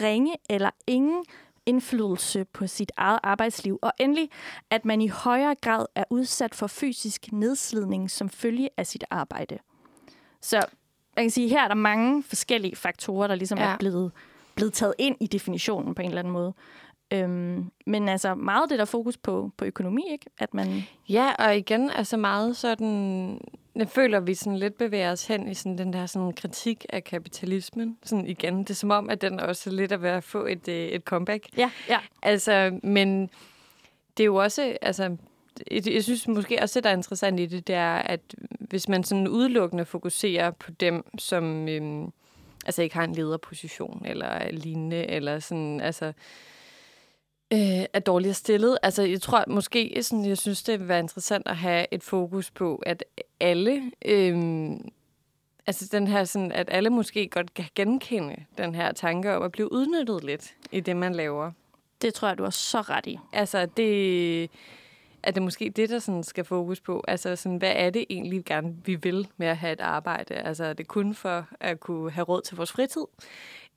ringe eller ingen indflydelse på sit eget arbejdsliv. Og endelig, at man i højere grad er udsat for fysisk nedslidning som følge af sit arbejde. Så man kan sige, her er der mange forskellige faktorer, der ligesom. Ja. er blevet, blevet taget ind i definitionen på en eller anden måde. Øhm, men altså meget det der fokus på, på økonomi, ikke? At man... Ja, og igen, altså meget sådan... Jeg føler, at vi sådan lidt bevæger os hen i sådan den der sådan kritik af kapitalismen. Sådan igen, det er som om, at den også er lidt er ved at få et, øh, et comeback. Ja, ja. Altså, men det er jo også, altså, jeg jeg synes måske også, det der er interessant i det, det er, at hvis man sådan udelukkende fokuserer på dem, som øhm, altså ikke har en lederposition eller lignende, eller sådan, altså, øh, er dårligere stillet. Altså, jeg tror måske, sådan, jeg synes, det vil være interessant at have et fokus på, at alle, øhm, altså den her sådan, at alle måske godt kan genkende den her tanke om at blive udnyttet lidt i det, man laver. Det tror jeg, du har så ret i. Altså, det er det måske det, der sådan skal fokus på. Altså, sådan, hvad er det egentlig, vi gerne vi vil med at have et arbejde? Altså, er det kun for at kunne have råd til vores fritid?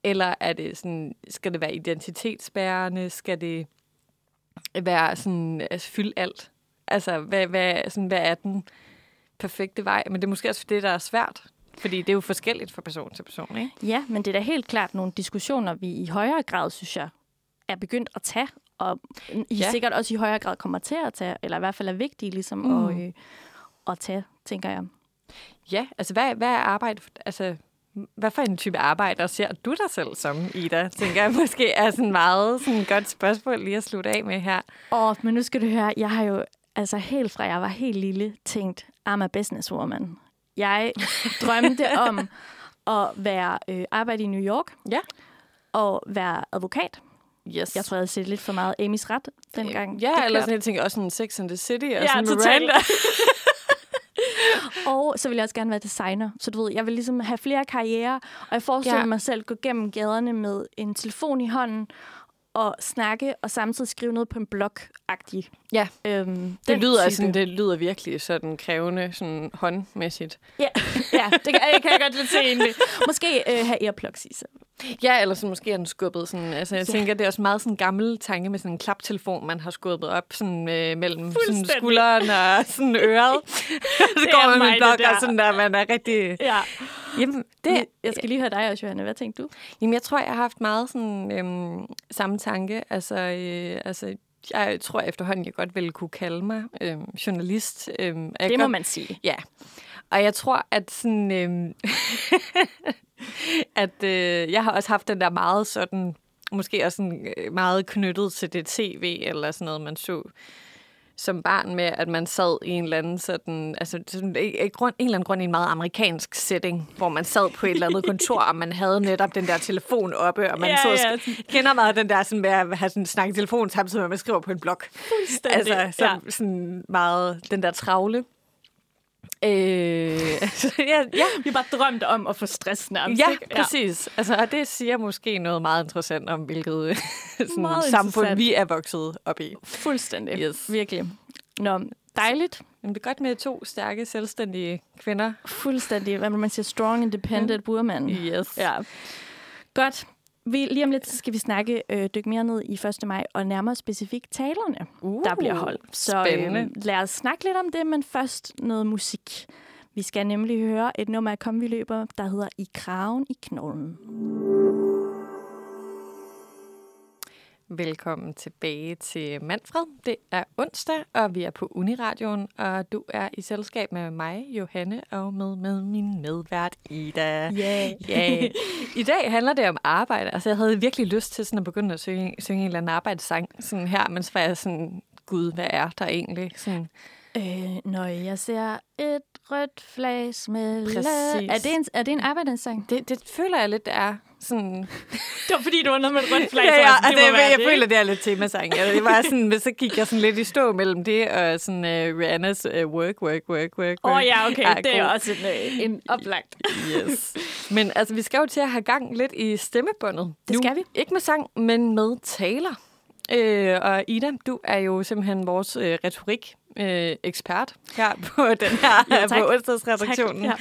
Eller er det sådan, skal det være identitetsbærende? Skal det være sådan, altså, fyld alt? Altså, hvad, hvad, sådan, hvad er den perfekte vej? Men det er måske også det, der er svært. Fordi det er jo forskelligt fra person til person, ikke? Ja, men det er da helt klart nogle diskussioner, vi i højere grad, synes jeg, er begyndt at tage, og I ja. Sikkert også i højere grad kommer til at tage, eller i hvert fald er vigtige ligesom mm. at, øh, at tage, tænker jeg. Ja, altså hvad, hvad er arbejde? Altså, hvad for en type arbejder ser du dig selv som, Ida? Tænker jeg måske er sådan meget sådan et godt spørgsmål lige at slutte af med her. Åh, men nu skal du høre, jeg har jo altså helt fra jeg var helt lille tænkt, I'm a businesswoman. Jeg [LAUGHS] drømte om at være øh, arbejde i New York Ja. og være advokat. Yes. Jeg tror, jeg havde set lidt for meget Amy's ret dengang. Ja, det eller sådan, jeg tænker også sådan Sex and the City og Ja, sådan totalt. Miranda. [LAUGHS] Og så vil jeg også gerne være designer. Så du ved, jeg vil ligesom have flere karrierer, og jeg forestiller Ja. mig selv gå gennem gaderne med en telefon i hånden, og snakke, og samtidig skrive noget på en blog-agtig. Ja. Øhm, Det lyder, sådan, det lyder virkelig sådan krævende, sådan håndmæssigt. Ja, [LAUGHS] ja det kan, jeg kan jeg godt lidt se egentlig. Måske øh, have earplugs i, så Ja, eller så måske er den skubbet sådan, altså jeg Ja. tænker, det er også meget sådan en gammel tanke med sådan en klaptelefon, man har skubbet op sådan, øh, mellem sådan skulderen og sådan øret. [LAUGHS] så går man med en blok, og sådan der, man er rigtig... Ja. Jamen, det, Det, jeg skal lige høre dig også, Johanne. Hvad tænkte du? Jamen, jeg tror, jeg har haft meget sådan øhm, samme tanke. Altså, øh, altså, jeg tror efterhånden, jeg godt ville kunne kalde mig øhm, journalist. Jeg Det må godt- man sige. Ja. Og jeg tror, at sådan... Øhm, [LAUGHS] at øh, jeg har også haft den der meget sådan... Måske også sådan, øh, meget knyttet til det tv, eller sådan noget, man så som barn med, at man sad i en eller anden sådan, altså sådan, i grund, en eller anden grund i en meget amerikansk setting, hvor man sad på et eller andet kontor, og man havde netop den der telefon oppe, og man Ja, så ja. kender meget den der sådan med at have sådan snakket i telefon, samtidig med at man skriver på en blog. Fuldstændig. Altså som, ja. sådan meget den der travle. Øh, [LAUGHS] altså, ja, ja, Vi bare drømt om at få stress nærmest. ja, ikke? præcis. Altså, og det siger måske noget meget interessant om, hvilket [LAUGHS] sådan, Meget samfund vi er vokset op i. Fuldstændig. Yes. Virkelig. Nå, dejligt. Men det er godt med to stærke, selvstændige kvinder. Fuldstændig. Hvad man sige? Strong, independent woman. Yes. Ja. Godt. Vi, lige om lidt så skal vi snakke, øh, dykke mere ned i 1. maj, og nærmere specifikt talerne, uh, der bliver holdt. Så spændende. Øh, lad os snakke lidt om det, men først noget musik. Vi skal nemlig høre et nummer af Kom vi løber, der hedder I kraven i knollen. Velkommen tilbage til Manfred. Det er onsdag, og vi er på Uniradioen, og du er i selskab med mig, Johanne, og med, med min medvært, Ida. Yeah. [LAUGHS] Ja. I dag handler det om arbejde. Altså, jeg havde virkelig lyst til sådan at begynde at synge, synge en eller anden arbejdssang sådan her, men så var jeg sådan, gud, hvad er der egentlig? Sådan, Øh, når jeg ser et rødt flag. Præcis. Er det en, er det en arbejdssang? det, det føler jeg lidt er sådan... Det var fordi, det var noget med et rødt flag. ja, ja, jeg, altså, det jeg, være jeg, det, føler, det er lidt temasang. Jeg, det var sådan, men så gik jeg sådan lidt i stå mellem det og sådan uh, Rihannas uh, work, work, work, work. Åh oh, ja, okay. er det er god. også en, øh, en oplagt. Yes. Men altså, vi skal jo til at have gang lidt i stemmebåndet. Det nu. skal vi. Ikke med sang, men med taler. Øh, og Ida, du er jo simpelthen vores øh, retorik øh, ekspert her [LAUGHS] på den her Ja, tak. på onsdagsredaktionen. Tak,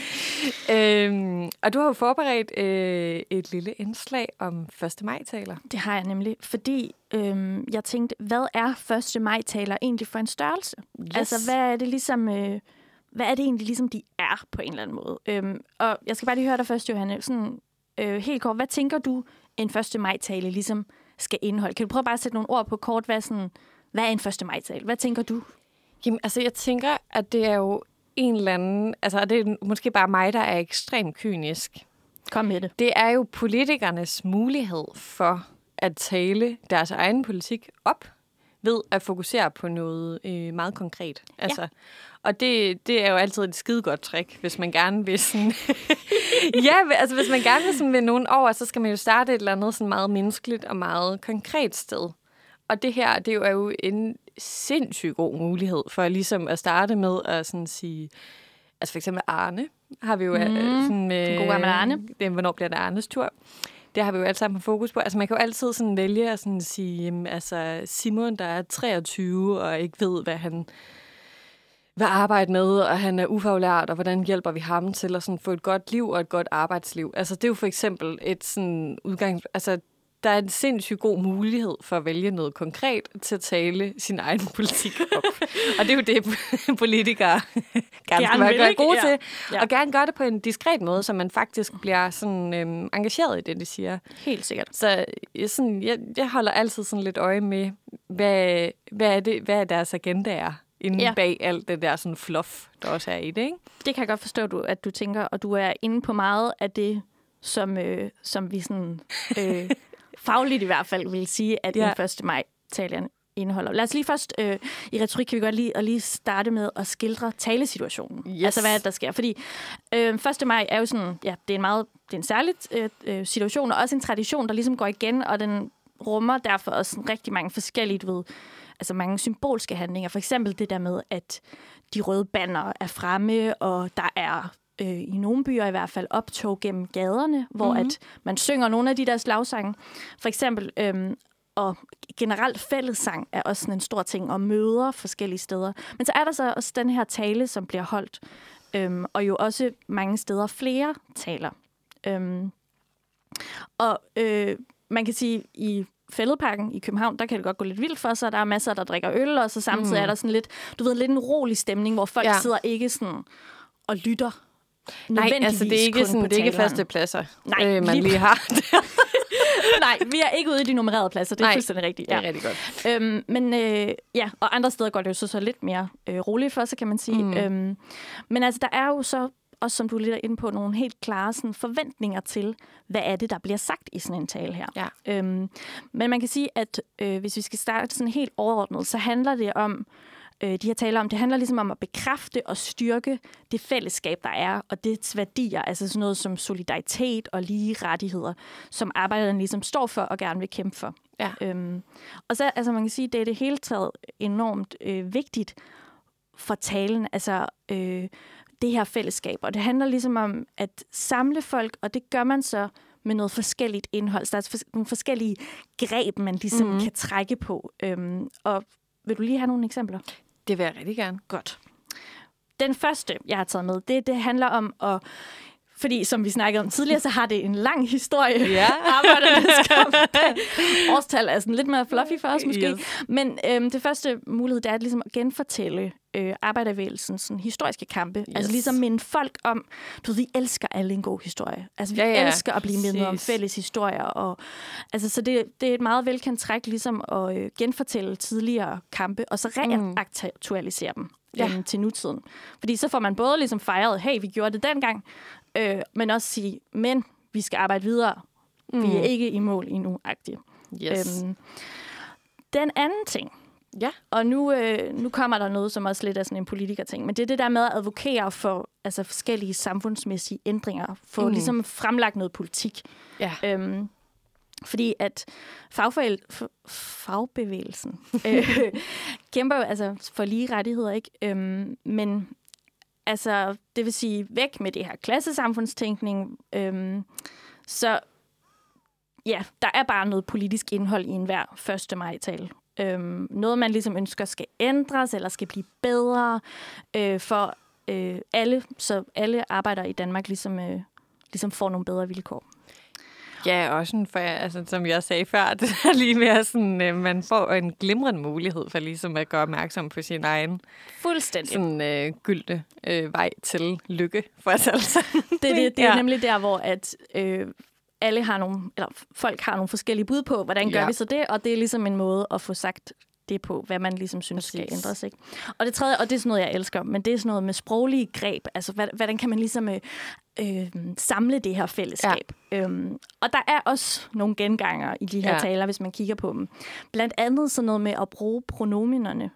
Øhm, og du har jo forberedt øh, et lille indslag om 1. maj-taler. Det har jeg nemlig, fordi øhm, jeg tænkte, hvad er 1. maj-taler egentlig for en størrelse? Yes. Altså, hvad er det ligesom... Øh, hvad er det egentlig ligesom, de er på en eller anden måde? Øhm, og jeg skal bare lige høre dig først, Johanne. Sådan, øh, helt kort, hvad tænker du, en 1. maj-tale ligesom skal indeholde? Kan du prøve bare at sætte nogle ord på kort? Hvad sådan, hvad er en 1. maj-tale? Hvad tænker du? Jamen, altså, jeg tænker, at det er jo en eller anden... Altså, og det er måske bare mig, der er ekstremt kynisk. Kom med det. Det er jo politikernes mulighed for at tale deres egen politik op ved at fokusere på noget øh, meget konkret. Altså, ja. Og det, det er jo altid et skidegodt trick, hvis man gerne vil sådan... [LAUGHS] ja, altså hvis man gerne vil sådan vinde nogen over, så skal man jo starte et eller andet sådan meget menneskeligt og meget konkret sted. Og det her, det er jo en sindssygt god mulighed for ligesom at starte med at sådan sige... Altså for eksempel Arne har vi jo mm. sådan med... Den gode gamle Arne. Det, hvornår bliver det Arnes tur? Det har vi jo alle sammen fokus på. Altså man kan jo altid sådan vælge at sådan sige, jamen, altså Simon, der er 23 og ikke ved, hvad han vil arbejde med, og han er ufaglært, og hvordan hjælper vi ham til at sådan få et godt liv og et godt arbejdsliv. Altså det er jo for eksempel et sådan udgang... Altså der er en sindssygt god mulighed for at vælge noget konkret til at tale sin egen [LAUGHS] politik op. [LAUGHS] og det er jo det, [LAUGHS] politikere gerne, Gerne vil, være gode Ja. til. Ja. Og gerne gøre det på en diskret måde, så man faktisk bliver sådan, øhm, engageret i det, de siger. Helt sikkert. Så jeg, sådan, jeg, jeg holder altid sådan lidt øje med, hvad, hvad, er, det, hvad er deres agenda er inde ja. bag alt det der sådan fluff, der også er i det, ikke? Det kan jeg godt forstå, du, at du tænker, og du er inde på meget af det, som, øh, som vi sådan, øh, fagligt i hvert fald vil sige, at ja. Ja. en 1. maj talerne indeholder. Lad os lige først, øh, i retorik kan vi godt lige, at lige starte med at skildre talesituationen. Yes. Altså, hvad er der sker? Fordi øh, 1. maj er jo sådan, ja, det er en meget, det er en særlig øh, øh, situation, og også en tradition, der ligesom går igen, og den rummer derfor også sådan rigtig mange forskellige, du ved, altså mange symbolske handlinger. For eksempel det der med, at de røde banner er fremme, og der er øh, i nogle byer i hvert fald optog gennem gaderne, hvor Mhm. mm-hmm. at man synger nogle af de der slagsange. For eksempel, øhm, og generelt fællessang er også sådan en stor ting, og møder forskellige steder. Men så er der så også den her tale, som bliver holdt, øhm, og jo også mange steder flere taler. Øhm, Og øh, man kan sige, i Fælledparken i København, der kan det godt gå lidt vildt for sig. Der er masser, der drikker øl, og så samtidig mm. er der sådan lidt, du ved, lidt en rolig stemning, hvor folk ja. sidder ikke sådan og lytter. Nej, altså det er ikke, sådan, det er ikke faste pladser, Nej, øh, man lige har. [LAUGHS] Nej, vi er ikke ude i de nummererede pladser. Det er Nej, fuldstændig rigtigt. Ja. Det er rigtig godt. Øhm, men øh, ja, og andre steder går det jo så, så lidt mere øh, roligt for sig, kan man sige. Mm. Øhm, men altså, der er jo så også, som du lidt er inde på, nogle helt klare sådan, forventninger til, hvad er det, der bliver sagt i sådan en tale her. Ja. Øhm, men man kan sige, at øh, hvis vi skal starte sådan helt overordnet, så handler det om, øh, de her taler om, det handler ligesom om at bekræfte og styrke det fællesskab, der er, og dets værdier, altså sådan noget som solidaritet og lige rettigheder, som arbejderne ligesom står for og gerne vil kæmpe for. Ja. Øhm, og så, altså man kan sige, det er det hele taget enormt øh, vigtigt for talen, altså øh, det her fællesskab. Og det handler ligesom om at samle folk, og det gør man så med noget forskelligt indhold. Så der er nogle forskellige greb, man ligesom mm-hmm. kan trække på. Øhm, og vil du lige have nogle eksempler? Det vil jeg rigtig gerne. Godt. Den første, jeg har taget med, det, det handler om at fordi, som vi snakkede om tidligere, så har det en lang historie. Ja. [LAUGHS] Arbejdernes kamp. Årstal er sådan lidt mere fluffy for os [LAUGHS] måske. Yes. Men øhm, det første mulighed, det er at ligesom at genfortælle øh, arbejdervægelsens sådan, historiske kampe. Yes. Altså ligesom minde folk om, du ved, vi elsker alle en god historie. Altså vi Ja, ja, elsker at blive mindet om fælles historier. Og, altså, så det, det er et meget velkendt træk ligesom at øh, genfortælle tidligere kampe, og så reaktualisere dem Ja. øhm, til nutiden. Fordi så får man både ligesom fejret, hey, vi gjorde det dengang, øh, men også sige, men vi skal arbejde videre. Mm. Vi er ikke i mål endnu, agtigt. Yes. Øhm, den anden ting, Ja. og nu, øh, nu kommer der noget, som også lidt er sådan en politikerting, men det er det der med at advokere for altså, forskellige samfundsmæssige ændringer, få Mm. ligesom fremlagt noget politik. Ja. Øhm, fordi at fagforæl, fagbevægelsen [LAUGHS] øh, kæmper jo altså for lige rettigheder, ikke? Øhm, men altså, det vil sige væk med det her klassesamfundstænkning. Øhm, så ja, der er bare noget politisk indhold i enhver 1. maj-tale. Øhm, noget, man ligesom ønsker skal ændres, eller skal blive bedre øh, for øh, alle, så alle arbejdere i Danmark ligesom, øh, ligesom får nogle bedre vilkår. Ja, også sådan for, altså, som jeg sagde før, [LAUGHS] det er lige mere sådan, øh, man får en glimrende mulighed for ligesom at gøre opmærksom på sin egen Fuldstændig. sådan, øh, gyldne øh, vej til lykke for os alle sammen. Det, er det, det er Ja. nemlig der, hvor at, øh, alle har nogle, eller folk har nogle forskellige bud på, hvordan gør Ja. vi så det, og det er ligesom en måde at få sagt det på, hvad man ligesom synes skal Præcis. ændres. Ikke? Og det tredje, og det er sådan noget, jeg elsker, men det er sådan noget med sproglige greb. Altså, hvad, hvordan kan man ligesom øh, øh, samle det her fællesskab? Ja. Øhm, og der er også nogle genganger i de her ja. taler, hvis man kigger på dem. Blandt andet sådan noget med at bruge pronominerne.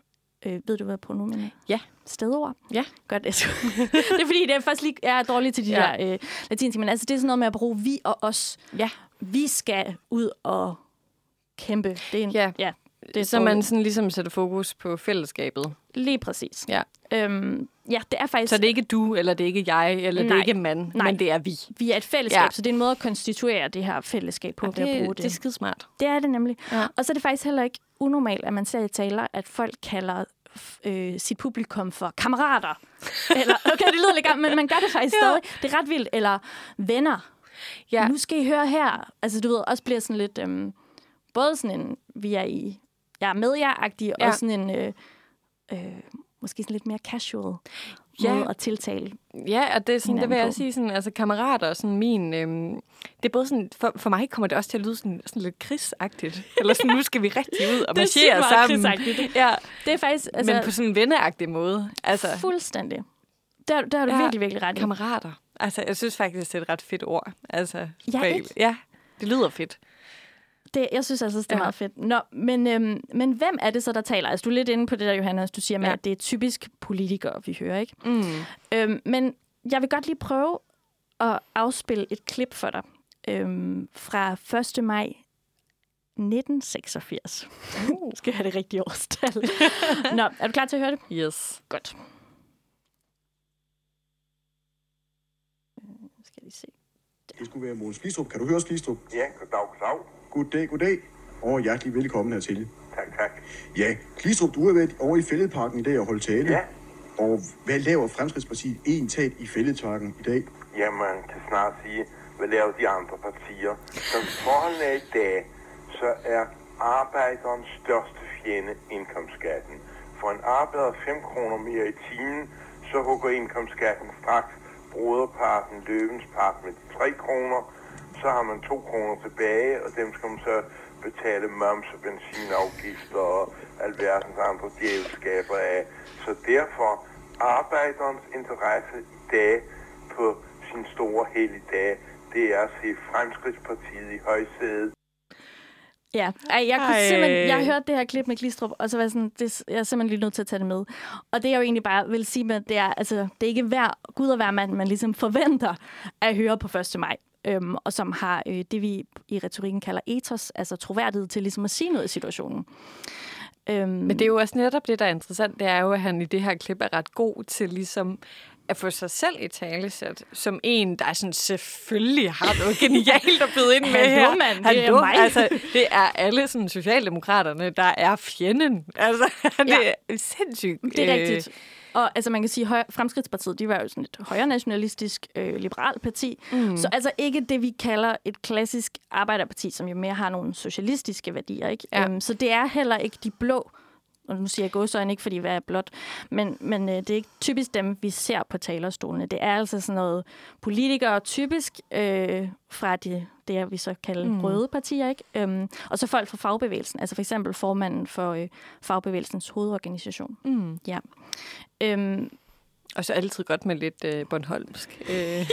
Øh, ved du, hvad pronomen er? Ja. Stedord? Ja. Godt, det er, [LAUGHS] det er fordi, det er først lige, jeg er dårlig til de Ja. der øh, latinske, men altså, det er sådan noget med at bruge vi og os. Ja. Vi skal ud og kæmpe. Det er en, Ja. ja det er Så man dårligt. sådan ligesom sætter fokus på fællesskabet. Lige præcis. Ja. Øhm, ja, det er faktisk... Så det er ikke du, eller det er ikke jeg, eller det Nej. er ikke mand, Nej. men det er vi. Vi er et fællesskab, Ja. så det er en måde at konstituere det her fællesskab på, Ja, ved at bruge det, det. det er skidesmart. Det er det nemlig. Ja. Og så er det faktisk heller ikke unormalt, at man ser i taler, at folk kalder øh, sit publikum for kammerater. [LAUGHS] Eller, okay, det lyder lidt gammelt, men man gør det faktisk Ja. stadig. Det er ret vildt. Eller venner. Ja. Ja. Nu skal I høre her. Altså, du ved, også bliver sådan lidt... Øhm, både sådan en, vi er i... Jeg er med jer-agtig, Ja. og sådan en... Øh, øh, måske sådan lidt mere casual Ja. måde at tiltale. Ja, og det, er sådan, det vil jeg på. sige, sådan, altså kammerater, sådan min, øhm, det er både sådan, for, for mig kommer det også til at lyde sådan, sådan lidt krigsagtigt. [LAUGHS] Eller sådan, nu skal vi rigtig ud og er marchere sammen. Ja, Det er faktisk... altså, men på sådan en venneagtig måde. Altså, Fuldstændig. Der, der har du Ja. virkelig, virkelig ret i. kammerater. Altså, jeg synes faktisk, det er et ret fedt ord. Altså, Ja, ikke? ja, det lyder fedt. Det, jeg synes altså, det er Ja. meget fedt. Nå, men, øhm, men hvem er det så, der taler? Altså, du er lidt inde på det der, Johannes. Du siger med, Ja. at det er typisk politikere, vi hører, ikke? Mm. Øhm, men jeg vil godt lige prøve at afspille et klip for dig øhm, fra 1. maj 1986. Uh. [LAUGHS] Skal jeg have det rigtige årstal? [LAUGHS] Nå, er du klar til at høre det? Yes. Godt. Øh, Skal vi se. Det skulle være Måns Glistrup. Kan du høre Glistrup? Ja, goddag, goddag. Goddag, goddag. Og hjertelig velkommen hertil. Tak, tak. Ja, Glistrup, du har været over i Fælledparken i dag og holdt tale. Ja. Og hvad laver Fremskridspartiet egentlig i Fælledparken i dag? Jamen, kan snart sige, hvad laver de andre partier? Som forholdene er i dag, så er arbejderens største fjende indkomstskatten. For en arbejder 5 kroner mere i timen, så hugger indkomstskatten straks broderparten, løvens part med 3 kroner. Så har man 2 kroner tilbage, og dem skal man så betale moms og benzinafgifter og alverdens andre djævelskaber af. Så derfor arbejderens interesse i dag på sin store helligdag, det er at se Fremskridtspartiet i højsædet. Ja, Ej, jeg, kunne Ej. simpelthen, jeg hørte det her klip med Glistrup, og så var jeg sådan, det, jeg er simpelthen lige nødt til at tage det med. Og det jeg jo egentlig bare vil sige med, det er, altså, det er ikke hver Gud og hver mand, man ligesom forventer at høre på 1. maj. Øhm, og som har øh, det, vi i retorikken kalder ethos, altså troværdighed til ligesom at sige noget i situationen. Øhm, Men det er jo også netop det, der er interessant, det er jo, at han i det her klip er ret god til ligesom at få sig selv i talesæt, som en, der sådan selvfølgelig har noget [LAUGHS] genialt at byde ind med Hallo, her. mand, det er Hallo, mig. Altså, det er alle sådan, socialdemokraterne, der er fjenden. Altså, [LAUGHS] det Ja. er sindssygt. Det er øh, rigtigt. Og altså, man kan sige, at Fremskridtspartiet, de var jo sådan et højre nationalistisk, øh, liberalt parti. Mm. Så altså ikke det, vi kalder et klassisk arbejderparti, som jo mere har nogle socialistiske værdier. Ikke? Ja. Øhm, så det er heller ikke de blå, og nu siger jeg gåsøjne ikke, fordi hvad er blot, men, men øh, det er ikke typisk dem, vi ser på talerstolene. Det er altså sådan noget politikere, typisk øh, fra de, det, vi så kalder mm. røde partier, ikke? Øhm, og så folk fra fagbevægelsen, altså for eksempel formanden for øh, fagbevægelsens hovedorganisation. Mm. Ja. Øhm, Og så altid godt med lidt øh, Bornholmsk. Øh,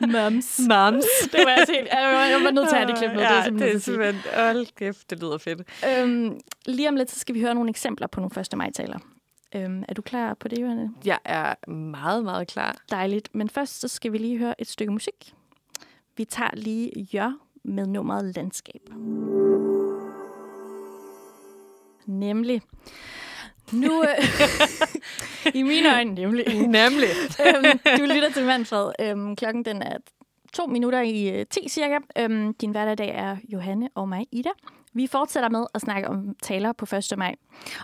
[LAUGHS] Mums. Mams. det var jeg helt... Jeg var, jeg var nødt til at have det klip med. Ja, det er simpelthen, det er. Hold kæft, det lyder fedt. øhm, Lige om lidt, så skal vi høre nogle eksempler på nogle 1. maj-taler. Øhm, er du klar på det, Johanne? Jeg er meget, meget klar. Dejligt. Men først, så skal vi lige høre et stykke musik. Vi tager lige Jør med nummeret Landskab. Nemlig. Nu, øh, [LAUGHS] i mine øjne nemlig. Nemlig. øhm, du lytter til Manfred. Øhm, klokken den er to minutter i øh, 10 cirka. Øhm, din hverdag er Johanne og mig, Ida. Vi fortsætter med at snakke om taler på 1. maj.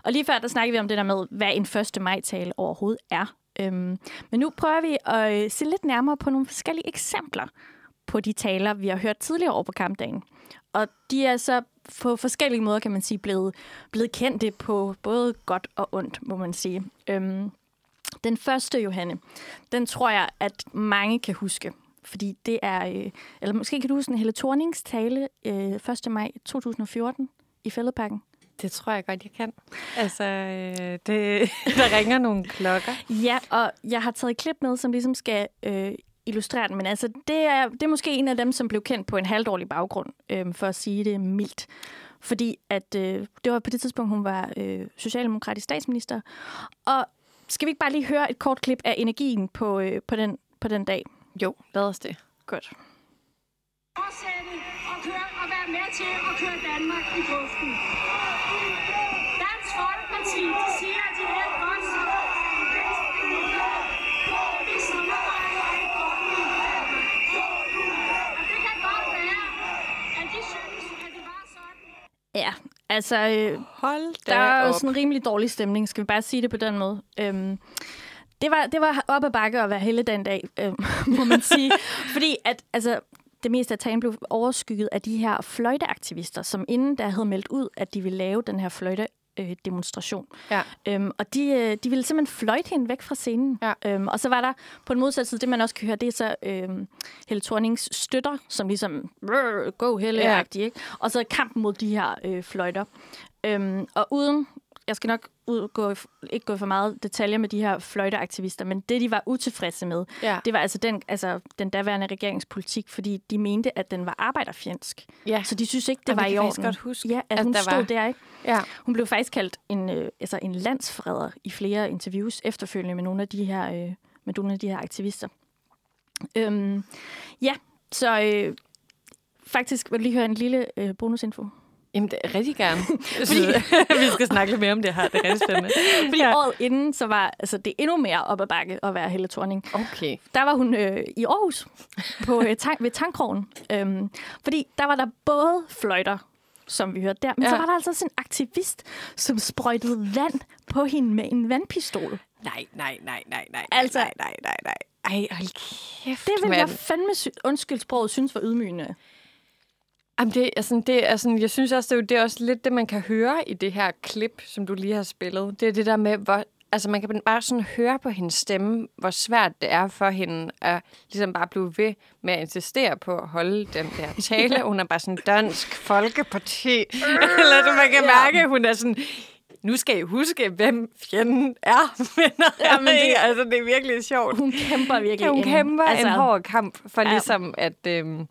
Og lige før, der snakker vi om det der med, hvad en 1. maj-tale overhovedet er. Øhm, men nu prøver vi at øh, se lidt nærmere på nogle forskellige eksempler på de taler, vi har hørt tidligere over på kampdagen. Og de er så på forskellige måder, kan man sige, blevet, blevet kendte på både godt og ondt, må man sige. Øhm, den første, Johanne, den tror jeg, at mange kan huske. Fordi det er, øh, eller måske kan du huske en Helle Thornings tale øh, 1. maj 2014 i Fælledparken. Det tror jeg godt, jeg kan. Altså, øh, det, [LAUGHS] der ringer nogle klokker. Ja, og jeg har taget et klip med, som ligesom skal øh, illustrere den. Men altså, det er, det er måske en af dem, som blev kendt på en halvdårlig baggrund, øh, for at sige det mildt. Fordi at, øh, det var på det tidspunkt, hun var øh, socialdemokratisk statsminister. Og skal vi ikke bare lige høre et kort klip af energien på, øh, på, den, på den dag? Jo, lad os det. Godt. fortsætte og, køre, og være med til at køre Danmark i gruften. Dansk Folkeparti siger, Ja, altså, øh, Hold da der er op. sådan en rimelig dårlig stemning, skal vi bare sige det på den måde. Øhm, det, var, det var op ad bakke at være hele den dag, øhm, [LAUGHS] må man sige. [LAUGHS] Fordi at, altså, det meste af talen blev overskygget af de her fløjteaktivister, som inden der havde meldt ud, at de ville lave den her fløjte øh, demonstration. Ja. Øhm, og de, øh, de ville simpelthen fløjte hende væk fra scenen. Ja. Øhm, og så var der på den modsatte side, det man også kan høre, det er så øhm, Helle Thornings støtter, som ligesom, "Rrr, go Helle ja. ikke? Og så kampen mod de her øh, fløjter. Øhm, og uden, jeg skal nok ud, gå, ikke gå for meget detaljer med de her fløjteaktivister, men det, de var utilfredse med, Ja. det var altså den, altså den daværende regeringspolitik, fordi de mente, at den var arbejderfjendsk. Ja. Så de synes ikke, det Jamen, var i orden. godt huske, ja, at, at at hun der stod var- der, ikke? Ja. Hun blev faktisk kaldt en, øh, altså en landsforræder i flere interviews efterfølgende med nogle af de her, øh, med nogle af de her aktivister. Øhm, ja, så øh, faktisk vil du lige høre en lille øh, bonusinfo. Jamen, det er rigtig gerne. [LAUGHS] Fordi... [LAUGHS] vi skal snakke lidt mere om det her. Det er rigtig spændende. Fordi ja. året inden, så var altså, det endnu mere op ad bakke at være Helle Thorning. Okay. Der var hun øh, i Aarhus på, øh, tank, ved Tankkrogen. Øhm, fordi der var der både fløjter, som vi hørte der, men ja. Så var der altså også en aktivist, som sprøjtede vand på hende med en vandpistol. Nej, nej, nej, nej, nej, Altså- nej, nej, nej, nej. Ej, hold kæft, Det vil jeg mand. fandme, sy- undskyld sproget, synes var ydmygende. Jamen, det sådan, det er sådan, jeg synes også, det er, jo- det er også lidt det, man kan høre i det her klip, som du lige har spillet. Det er det der med, hvor, altså man kan bare sådan høre på hendes stemme, hvor svært det er for hende at ligesom bare blive ved med at insistere på at holde den der tale. Hun er bare sådan dansk folkeparti. [LAUGHS] Eller så man kan mærke, at hun er sådan, nu skal I huske, hvem fjenden er. [LAUGHS] ja, men det, altså, det er virkelig sjovt. Hun kæmper virkelig. Ja, hun en- kæmper altså, en hård kamp for ja. ligesom at øhm,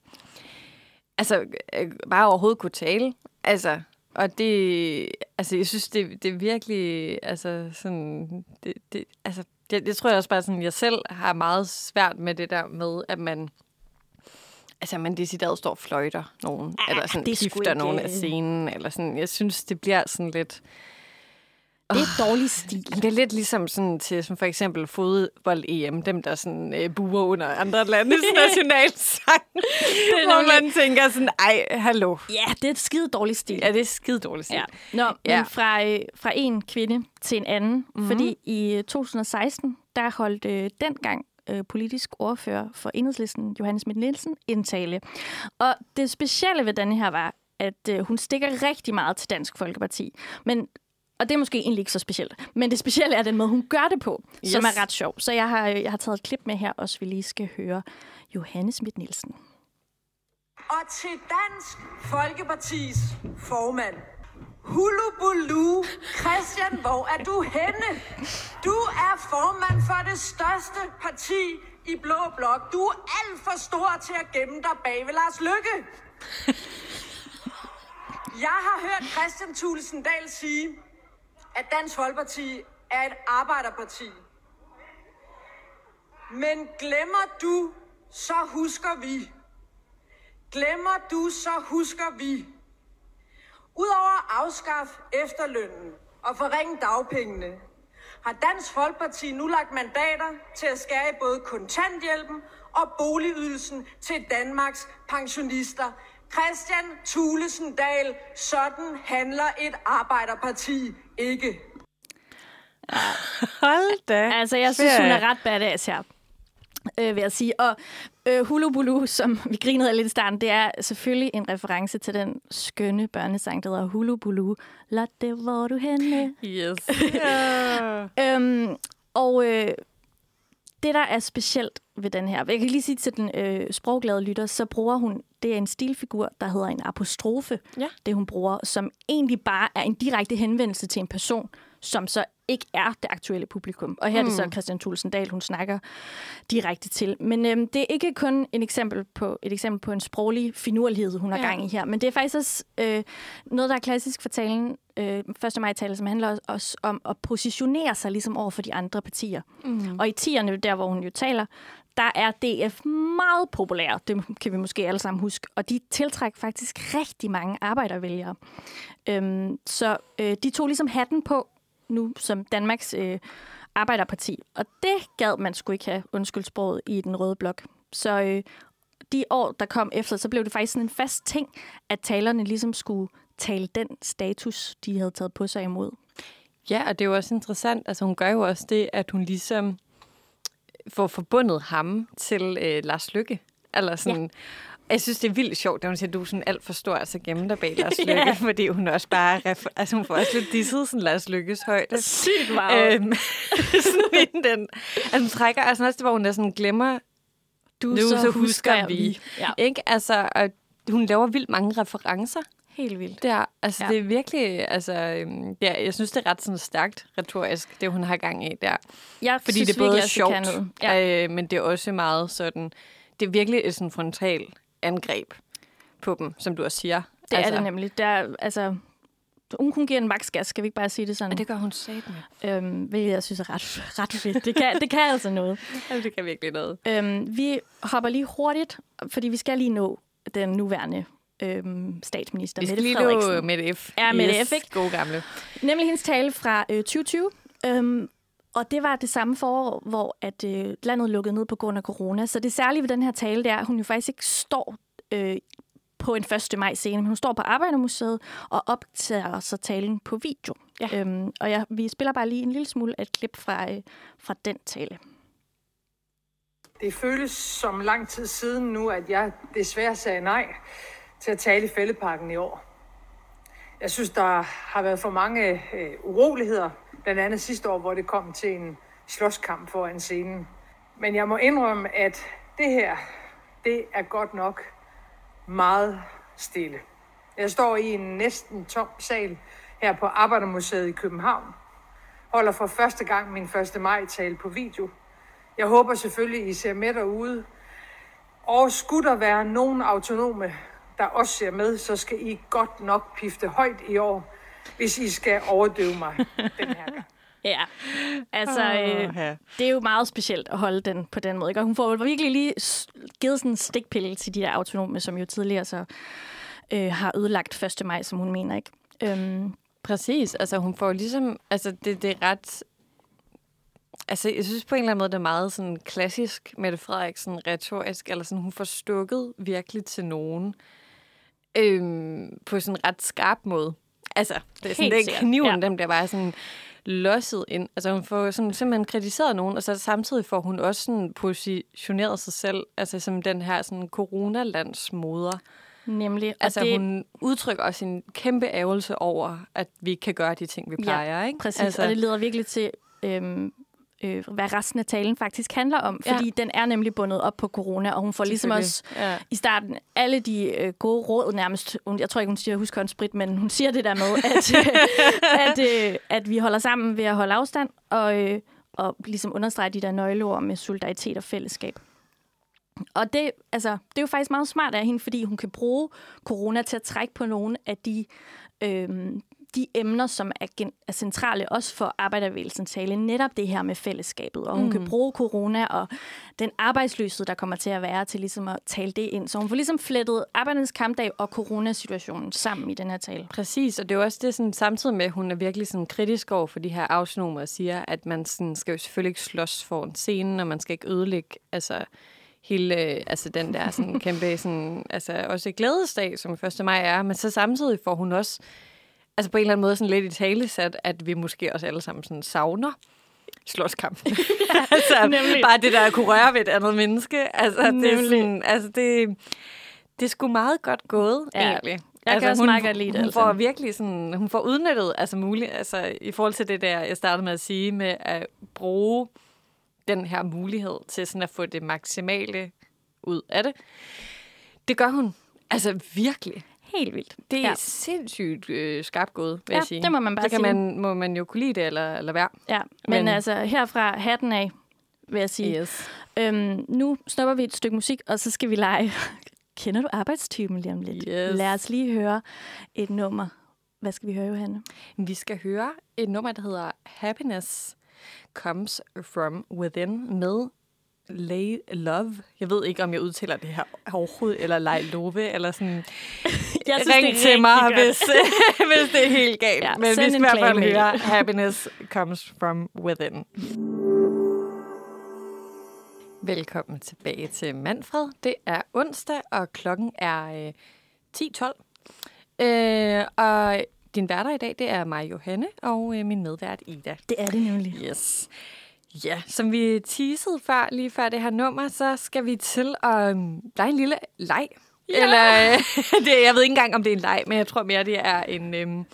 altså, øh, bare overhovedet kunne tale. Altså, og det, altså, jeg synes, det, det er virkelig, altså, sådan, det, det, altså, det, det tror jeg også bare, sådan, jeg selv har meget svært med det der med, at man, altså, man decideret står og fløjter nogen, Ah, eller sådan det er ikke, nogen af øh, scenen, eller sådan, jeg synes, det bliver sådan lidt, Det er dårlig stil. det er lidt ligesom sådan til som for eksempel fodbold-EM, dem der sådan øh, buer under andre landes [LAUGHS] nationalsang. hvor man tænker sådan, ej, hallo. Ja, det er et skide dårlig stil. Ja, det er skide dårligt. Ja. Nå, ja. Men fra, øh, fra en kvinde til en anden. Mm-hmm. Fordi i øh, 2016, der holdt øh, dengang øh, politisk ordfører for enhedslisten, Johannes Schmidt Nielsen, en tale. Og det specielle ved denne her var, at øh, hun stikker rigtig meget til Dansk Folkeparti. Men og det er måske egentlig ikke så specielt. Men det specielle er den måde, hun gør det på, yes. som er ret sjov. Så jeg har, jeg har taget et klip med her, også vi lige skal høre Johannes Schmidt Nielsen. Og til Dansk Folkepartis formand. Hulubulu, Christian, hvor er du henne? Du er formand for det største parti i Blå Blok. Du er alt for stor til at gemme dig bag ved Lars Lykke. Jeg har hørt Christian Thulesen Dahl sige, at Dansk Folkeparti er et arbejderparti. Men glemmer du, så husker vi. Glemmer du, så husker vi. Udover at afskaffe efterlønnen og forringe dagpengene, har Dansk Folkeparti nu lagt mandater til at skære i både kontanthjælpen og boligydelsen til Danmarks pensionister. Christian Thulesen Dahl, sådan handler et arbejderparti ikke. [LAUGHS] Hold da. Altså, jeg synes, hun er ret badass her, øh, vil jeg sige. Og øh, Hulubulu, som vi grinede af lidt i starten, det er selvfølgelig en reference til den skønne børnesang, der hedder Hulubulu. Lotte, hvor du henne? Yes. [LAUGHS] Øhm, og øh, det, der er specielt ved den her, jeg kan lige sige til den øh, sprogglade lytter, så bruger hun, det er en stilfigur, der hedder en apostrofe, Ja. det hun bruger, som egentlig bare er en direkte henvendelse til en person, som så ikke er det aktuelle publikum. Og her er det så Christian Thulesen Dahl, hun snakker direkte til. Men øhm, det er ikke kun en eksempel på, et eksempel på en sproglig finurlighed, hun har Ja. gang i her, men det er faktisk også øh, noget, der er klassisk for talen, øh, 1. maj-tale, som handler også om at positionere sig ligesom over for de andre partier. Mm. Og i tierne, der hvor hun jo taler, der er DF meget populær. Det kan vi måske alle sammen huske. Og de tiltrækker faktisk rigtig mange arbejdervælgere. Øhm, så øh, de tog ligesom hatten på nu som Danmarks øh, arbejderparti. Og det gad man skulle ikke have undskyldsproget i den røde blok. Så øh, de år, der kom efter, så blev det faktisk sådan en fast ting, at talerne ligesom skulle tale den status, de havde taget på sig imod. Ja, og det er jo også interessant. Altså, hun gør jo også det, at hun ligesom får forbundet ham til øh, Lars Lykke. Eller sådan... Ja. Jeg synes, det er vildt sjovt, at hun siger, du er sådan alt for stor, altså gemme dig bag Lars [LAUGHS] Lykke, Ja. fordi hun også bare... Altså, hun får også lidt disset sådan Lars Lykkes højde. Sygt meget. Øhm, [LAUGHS] sådan den. Altså, hun trækker altså også det, hvor hun er sådan glemmer, du, nu så, så husker jeg vi. Ja, Ikke? Altså, og hun laver vildt mange referencer helt vildt. der. Altså, Ja. ja. det er virkelig, altså, øhm, ja, jeg synes, det er ret sådan stærkt retorisk, det hun har gang i der. Jeg Fordi synes det er både virkelig, sjovt, noget. Ja. øh, men det er også meget sådan, det er virkelig et sådan frontal angreb på dem, som du også siger. Det altså, er det nemlig. Der, er, altså, hun, hun giver en max gas, skal vi ikke bare sige det sådan? Og det gør hun sat med. Øhm, hvilket jeg synes er ret, ret fedt. Det kan, det kan altså noget. Altså, det kan virkelig noget. Øhm, vi hopper lige hurtigt, fordi vi skal lige nå den nuværende øhm, statsminister, Vi skal Mette lige Frederiksen. nå Mette F. Ja, Mette F, ikke? Gode gamle. Nemlig hendes tale fra øh, 2020. Øhm, og det var det samme forår, hvor at, øh, landet lukkede ned på grund af corona. Så det særlige ved den her tale, det er, at hun jo faktisk ikke står øh, på en 1. maj scene, men hun står på Arbejdermuseet og optager så talen på video. Ja. Øhm, og jeg, vi spiller bare lige en lille smule af et klip fra, øh, fra den tale. Det føles som lang tid siden nu, at jeg desværre sagde nej til at tale i Fældeparken i år. Jeg synes, der har været for mange øh, uroligheder, blandt andet sidste år, hvor det kom til en slåskamp foran scenen. Men jeg må indrømme, at det her, det er godt nok meget stille. Jeg står i en næsten tom sal her på Arbejdermuseet i København. Holder for første gang min 1. maj-tale på video. Jeg håber selvfølgelig, I ser med derude. Og skulle der være nogen autonome, der også ser med, så skal I godt nok pifte højt i år, hvis I skal overdøve mig [LAUGHS] den her gang. Ja, altså, øh, ja. det er jo meget specielt at holde den på den måde. Ikke? Og hun får virkelig lige givet sådan en stikpille til de der autonome, som jo tidligere så øh, har ødelagt 1. maj, som hun mener. ikke. Øhm, Præcis. Altså, hun får ligesom... Altså, det, det er ret... Altså, jeg synes på en eller anden måde, det er meget sådan klassisk Mette Frederiksen retorisk, eller sådan, hun får stukket virkelig til nogen øhm, på sådan en ret skarp måde. Altså, det er sådan, Helt det er kniven, ja. ja. dem der bare sådan losset ind. Altså, hun får sådan, simpelthen kritiseret nogen, og så samtidig får hun også sådan positioneret sig selv, altså som den her sådan coronalandsmoder. nemlig. Og Altså, det, hun udtrykker også en kæmpe ærgelse over, at vi ikke kan gøre de ting, vi plejer, ikke? Præcis, Altså, og det leder virkelig til, øhm, øh, hvad resten af talen faktisk handler om. Ja. Fordi den er nemlig bundet op på corona, og hun får ligesom også. Ja. i starten alle de øh, gode råd nærmest. Hun, jeg tror ikke, hun siger, husk håndsprit, men hun siger det der med, at, [LAUGHS] [LAUGHS] at, øh, at vi holder sammen ved at holde afstand, og, øh, og ligesom understrege de der nøgleord med solidaritet og fællesskab. Og det, altså, det er jo faktisk meget smart af hende, fordi hun kan bruge corona til at trække på nogle af de, øhm, de emner, som er, gen- er centrale også for arbejdervægelsen tale. Netop det her med fællesskabet. Og hun mm. kan bruge corona og den arbejdsløshed, der kommer til at være, til ligesom at tale det ind. Så hun får ligesom flettet arbejdernes kampdag og coronasituationen sammen i den her tale. Præcis, og det er jo også det, sådan, samtidig med, at hun er virkelig sådan, kritisk over for de her autonomer og siger, at man sådan, skal jo selvfølgelig ikke slås for en scene, og man skal ikke ødelægge altså, hele øh, altså, den der sådan, [LAUGHS] kæmpe, sådan, altså, også glædesdag, som 1. maj er, men så samtidig får hun også altså på en eller anden måde sådan lidt i tale sat, at vi måske også alle sammen sådan savner slåskamp. [LAUGHS] [LAUGHS] altså, nemlig. bare det der at kunne røre ved et andet menneske. Altså, det er, Nemlig. sådan, altså det, det er sgu meget godt gået, Ja. ja. egentlig. Jeg kan også hun, meget godt lide det, Hun altså. får virkelig sådan, hun får udnyttet, altså muligt, altså i forhold til det der, jeg startede med at sige, med at bruge den her mulighed til sådan at få det maksimale ud af det. Det gør hun. Altså virkelig. Helt vildt. Det er Ja. sindssygt øh, skarpt gået, vil Ja, jeg sige. det må man bare Så kan sige. man, må man jo kunne lide det, eller, eller være. Ja, men, men altså herfra hatten af, vil jeg sige. Yes. Øhm, nu snupper vi et stykke musik, og så skal vi lege. [LAUGHS] Kender du arbejdstypen lige om lidt? Yes. Lad os lige høre et nummer. Hvad skal vi høre, Johanne? Vi skal høre et nummer, der hedder Happiness Comes From Within med Lay Love. Jeg ved ikke, om jeg udtaler det her overhovedet, eller Lay Love, eller sådan. [LAUGHS] Jeg Ring til mig, hvis, [LAUGHS] hvis det er helt galt. Ja, Men vi send skal en i hvert fald høre Happiness Comes From Within. Velkommen tilbage til Manfred. Det er onsdag, og klokken er øh, 10.12. Øh, og din værter i dag, det er mig, Johanne, og øh, min medvært, Ida. Det er det nemlig. Yes. Ja, som vi teasede før, lige før det her nummer, så skal vi til at øhm, lege en lille leg. Ja! Eller, [LAUGHS] det, jeg ved ikke engang, om det er en leg, men jeg tror mere, det er en... Øhm,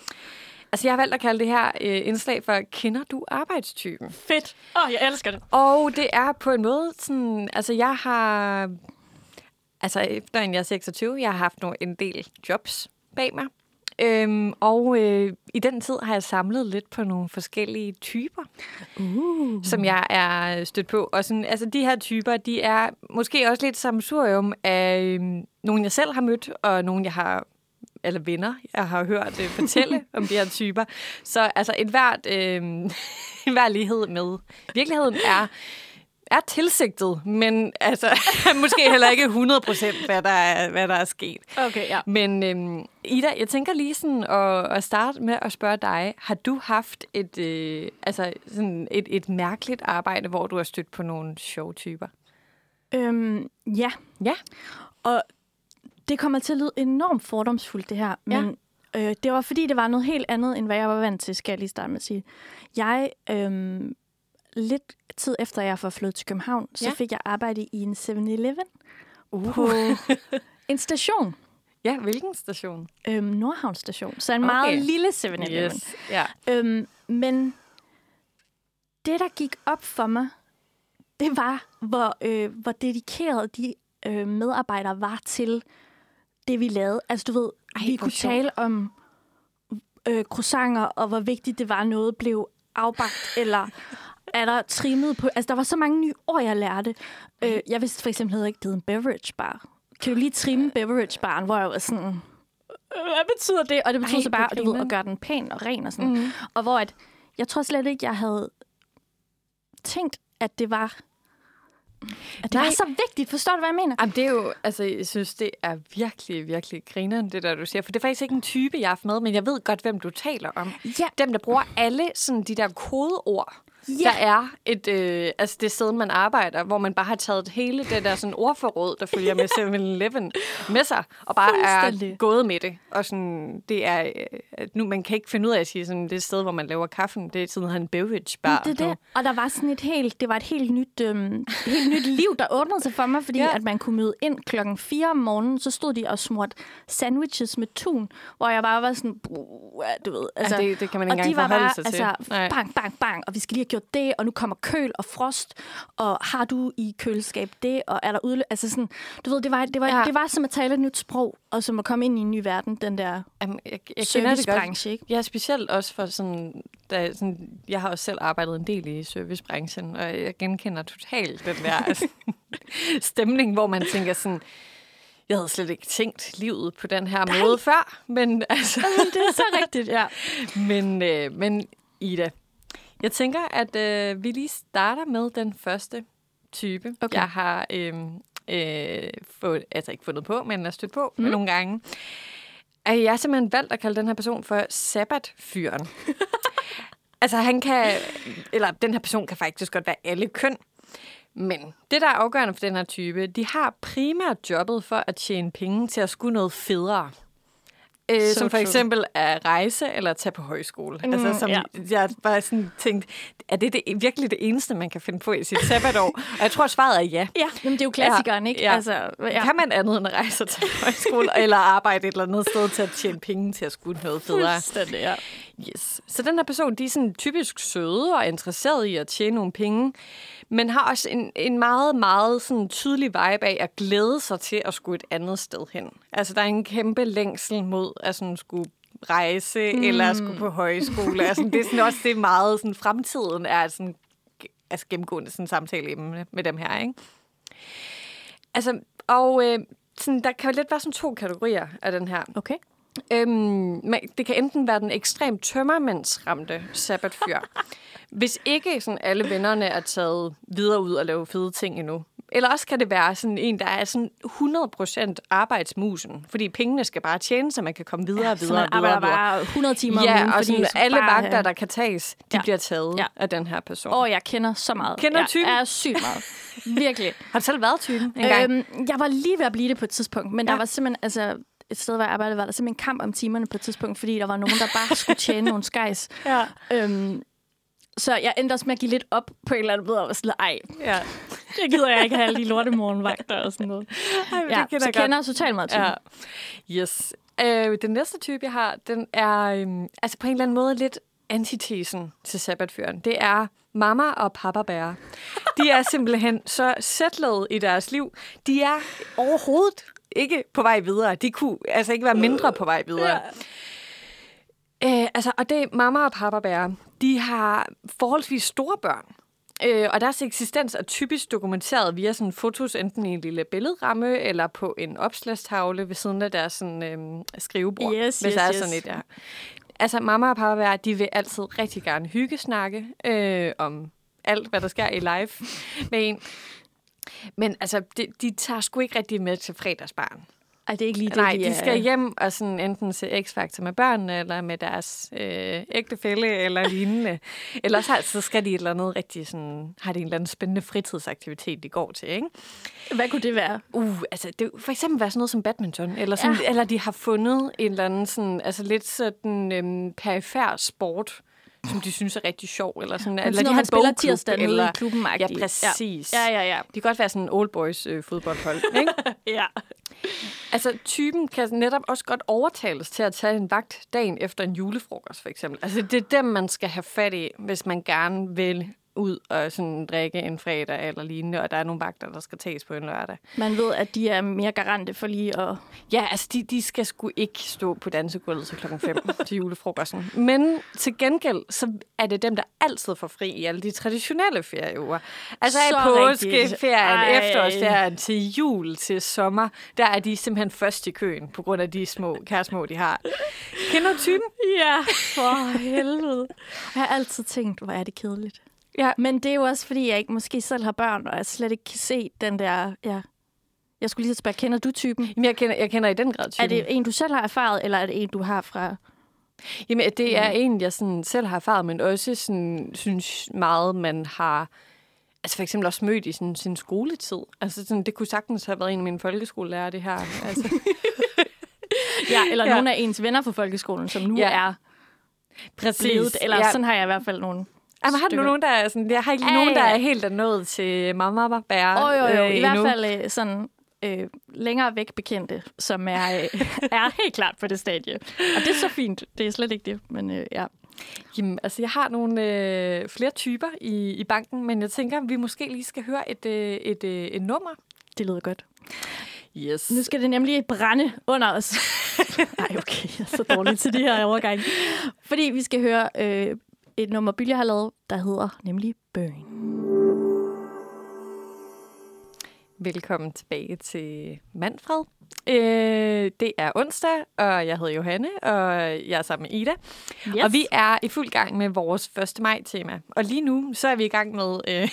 altså, jeg har valgt at kalde det her øh, indslag for, kender du arbejdstypen? Fedt. Åh, oh, jeg elsker det. Og det er på en måde sådan, altså jeg har, altså efter en jeg er 26, jeg har haft nogle, en del jobs bag mig. Øhm, og øh, i den tid har jeg samlet lidt på nogle forskellige typer, uh. som jeg er stødt på. Og sådan, altså de her typer, de er måske også lidt sammensurium af øh, nogle, jeg selv har mødt, og nogle, jeg har eller venner, jeg har hørt øh, fortælle [LAUGHS] om de her typer. Så altså et hvert, øh, en hver lighed med virkeligheden er, er tilsigtet, men altså [LAUGHS] måske heller ikke 100 procent, hvad, der er, hvad der er sket. Okay, ja. Men øhm, Ida, jeg tænker lige sådan at, at starte med at spørge dig, har du haft et, øh, altså sådan et, et mærkeligt arbejde, hvor du har stødt på nogle sjove typer? Øhm, ja. Ja. Og Det kommer til at lyde enormt fordomsfuldt, det her. Ja. Men øh, det var fordi, det var noget helt andet, end hvad jeg var vant til, skal jeg lige starte med at sige. Jeg, øh, lidt tid efter jeg var flyttet til København, så Ja. fik jeg arbejde i en 7-Eleven Uh. på en station. [LAUGHS] Ja, hvilken station? Øhm, Nordhavn station. Så en Okay. meget lille 7-Eleven. Ja. Øhm, men det, der gik op for mig, det var, hvor, øh, hvor dedikerede de øh, medarbejdere var til det, vi lavede. Altså, du ved, Ej, vi kunne sjovt. tale om øh, croissanter, og hvor vigtigt det var, at noget blev afbagt, eller er der trimmet på... Altså, der var så mange nye ord, jeg lærte. Øh, jeg vidste for eksempel ikke, det en beverage bar. Kan du lige trimme beverage baren, hvor jeg var sådan... "Øh, Hvad betyder det? Og det betyder Ej, så bare, du ved, at gøre den pæn og ren og sådan. Mm. Og hvor at, jeg tror slet ikke, jeg havde tænkt, at det var... At det Nej. var så vigtigt. Forstår du, hvad jeg mener? Jamen, det er jo, altså, jeg synes, det er virkelig, virkelig grineren, det der, du siger. For det er faktisk ikke en type, jeg har haft med, men jeg ved godt, hvem du taler om. Ja. Dem, der bruger alle sådan de der kodeord. Ja. Der er et, øh, altså det sted, man arbejder, hvor man bare har taget hele det der sådan ordforråd, der følger med [LAUGHS] 7-Eleven med sig, og bare er gået med det. Og sådan, det er, øh, at nu, man kan ikke finde ud af at sige, sådan, det er et sted, hvor man laver kaffen, det er sådan en beverage bar. Det det. Og der var sådan et helt, det var et helt nyt, øhm, helt nyt liv, der åbnede sig for mig, fordi Ja. ja. at man kunne møde ind klokken 4 om morgenen, så stod de og smurte sandwiches med tun, hvor jeg bare var sådan, du ved. Altså, det- det kan man ikke engang forholde bare, sig altså, bang, bang, bang, og vi skal lige have gjort det, og nu kommer køl og frost, og har du i køleskab det, og er der udløb? Altså sådan, du ved, det var, det, var, Ja. det var som at tale et nyt sprog, og som at komme ind i en ny verden, den der Jamen, jeg, jeg servicebranche, ikke? Ja, specielt også for sådan, da, sådan... Jeg har også selv arbejdet en del i servicebranchen, og jeg genkender totalt den der [LAUGHS] altså, stemning, hvor man tænker sådan... Jeg havde slet ikke tænkt livet på den her Nej. måde før, men altså... det er så rigtigt, ja. [LAUGHS] Men, øh, men Ida, jeg tænker, at øh, vi lige starter med den første type, Okay. jeg har øh, øh, fået, altså ikke fundet på, men er stødt på mm. nogle gange. At jeg har simpelthen valgt at kalde den her person for sabbatfyren. [LAUGHS] altså han kan, eller den her person kan faktisk godt være alle køn. Men det, der er afgørende for den her type, de har primært jobbet for at tjene penge til at skulle noget federe. Øh, So som for eksempel at rejse eller tage på højskole. Mm, altså, som ja. jeg bare sådan tænkt, er det, det virkelig det eneste, man kan finde på i sit sabbatår? Og jeg tror, svaret er ja. Ja, jamen, det er jo klassikeren, Ja, ikke? ja. Altså, ja. Kan man andet end at rejse til højskole, [LAUGHS] eller arbejde et eller andet sted til at tjene penge til at skulle noget federe? Fuldstændig, ja. Yes. Så den her person, de er sådan typisk søde og interesseret i at tjene nogle penge, men har også en, en meget, meget sådan tydelig vibe af at glæde sig til at skulle et andet sted hen. Altså, der er en kæmpe længsel mod at sådan skulle rejse mm. eller skulle på højskole. altså, det er sådan også det meget sådan, fremtiden er sådan, altså gennemgående sådan samtaleemne med dem her, ikke? Altså, og øh, sådan, der kan jo lidt være sådan to kategorier af den her. Okay. Øhm, det kan enten være den ekstremt tømmermændsramte sabbatfyr, hvis ikke sådan alle vennerne er taget videre ud og lave fede ting endnu. Eller også kan det være sådan en, der er sådan 100% arbejdsmusen, fordi pengene skal bare tjene, så man kan komme videre og Så videre man og videre. arbejder bare 100 timer om Ja, ugen, og sådan, så alle bare, vagter, der kan tages, de Ja. bliver taget Ja. af den her person. Åh, jeg kender så meget. Kender jeg typen? er sygt meget. Virkelig. Har du selv været typen en gang? Øhm, jeg var lige ved at blive det på et tidspunkt, men ja. Ja. der var simpelthen, altså et sted, hvor jeg arbejdede, var der simpelthen kamp om timerne på et tidspunkt, fordi der var nogen, der bare skulle tjene nogle skejs. [LAUGHS] Ja. Øhm, så jeg endte også med at give lidt op på en eller anden måde, og var sådan, ej, ja. det gider jeg ikke have alle de lortemorgenvagter og sådan noget. [LAUGHS] Ej, men Ja, det kender så jeg kender jeg totalt meget til. Ja. Yes. Øh, den næste type, jeg har, den er øhm, altså på en eller anden måde lidt antitesen til sabbatføren. Det er mamma og papa bærer. De er simpelthen så settled i deres liv. De er overhovedet ikke på vej videre. De kunne altså ikke være mindre på vej videre. Øh, altså, og det mamma og papa bærer. De har forholdsvis store børn. Øh, og deres eksistens er typisk dokumenteret via sådan fotos, enten i en lille billedramme, eller på en opslagstavle ved siden af deres sådan, øh, skrivebord. Yes, hvis yes, der er yes. sådan et der. Altså, mamma og papa bærer, de vil altid rigtig gerne hyggesnakke øh, om alt, hvad der sker i live med en. Men altså, de, de tager sgu ikke rigtig med til fredagsbarn. Ej, det er ikke lige det, Nej, de, de er- skal hjem og sådan enten se X-Factor med børnene, eller med deres øh, ægtefælle, eller [LAUGHS] lignende. Ellers så, så skal de et eller andet rigtig sådan, har de en eller anden spændende fritidsaktivitet, de går til, ikke? Hvad kunne det være? Uh, altså det for eksempel være sådan noget som badminton, eller, sådan, ja. eller de har fundet en eller anden sådan, altså lidt sådan øhm, perifær sport, som de synes er rigtig sjov, eller sådan, eller sådan de har en bogklub, tirsdag nede i eller, klubben Ja, præcis. Ja, ja, ja. Det kan godt være sådan en old boys øh, fodboldhold, [LAUGHS] ikke? ja. Altså, typen kan netop også godt overtales til at tage en vagt dagen efter en julefrokost, for eksempel. Altså, det er dem, man skal have fat i, hvis man gerne vil ud og sådan drikke en fredag eller lignende, og der er nogle vagter, der skal tages på en lørdag. Man ved, at de er mere garante for lige at... Ja, altså, de, de skal sgu ikke stå på dansegulvet til klokken 5 [LAUGHS] til julefrokosten. Men til gengæld, så er det dem, der altid får fri i alle de traditionelle ferieuger. Altså, Så i påskeferien. Ej. efterårsferien, til jul, til sommer, der er de simpelthen først i køen, på grund af de små kæresmå, de har. Kender du typen? Ja, for helvede. Jeg har altid tænkt, hvor er det kedeligt. Ja. Men det er jo også, fordi jeg ikke måske selv har børn, og jeg slet ikke kan se den der... Ja. Jeg skulle lige spørge, kender du typen? Jamen, jeg kender, jeg kender i den grad typen. Er det en, du selv har erfaret, eller er det en, du har fra... Jamen, det er en, jeg sådan selv har erfaret, men også sådan, synes meget, man har... Altså for eksempel også mødt i sådan, sin skoletid. Altså sådan, det kunne sagtens have været en af mine folkeskolelærer, det her. Altså, [LAUGHS] Ja, eller Ja. nogle af ens venner fra folkeskolen, som nu Ja. er præcis. blevet. Eller ja. sådan har jeg i hvert fald nogle Jamen, har du nogen, der er sådan... Jeg har ikke Ja, nogen, der er helt er nået til mamma bære Åh, jo, jo. øh, I hvert endnu. fald øh, sådan øh, længere væk bekendte, som er, øh, [LAUGHS] er helt klart på det stadie. Og det er så fint. Det er slet ikke det, men øh, ja. Jamen, altså, jeg har nogle øh, flere typer i, i banken, men jeg tænker, vi måske lige skal høre et, øh, et, øh, et nummer. Det lyder godt. Yes. Nu skal det nemlig brænde under os. [LAUGHS] Nej, okay, jeg er så dårlig til de her overgange. Fordi vi skal høre øh, et nummer, Bylje har lavet, der hedder nemlig Burn. Velkommen tilbage til Manfred. Øh, det er onsdag, og jeg hedder Johanne, og jeg er sammen med Ida. Yes. Og vi er i fuld gang med vores 1. maj-tema. Og lige nu, så er vi i gang med øh,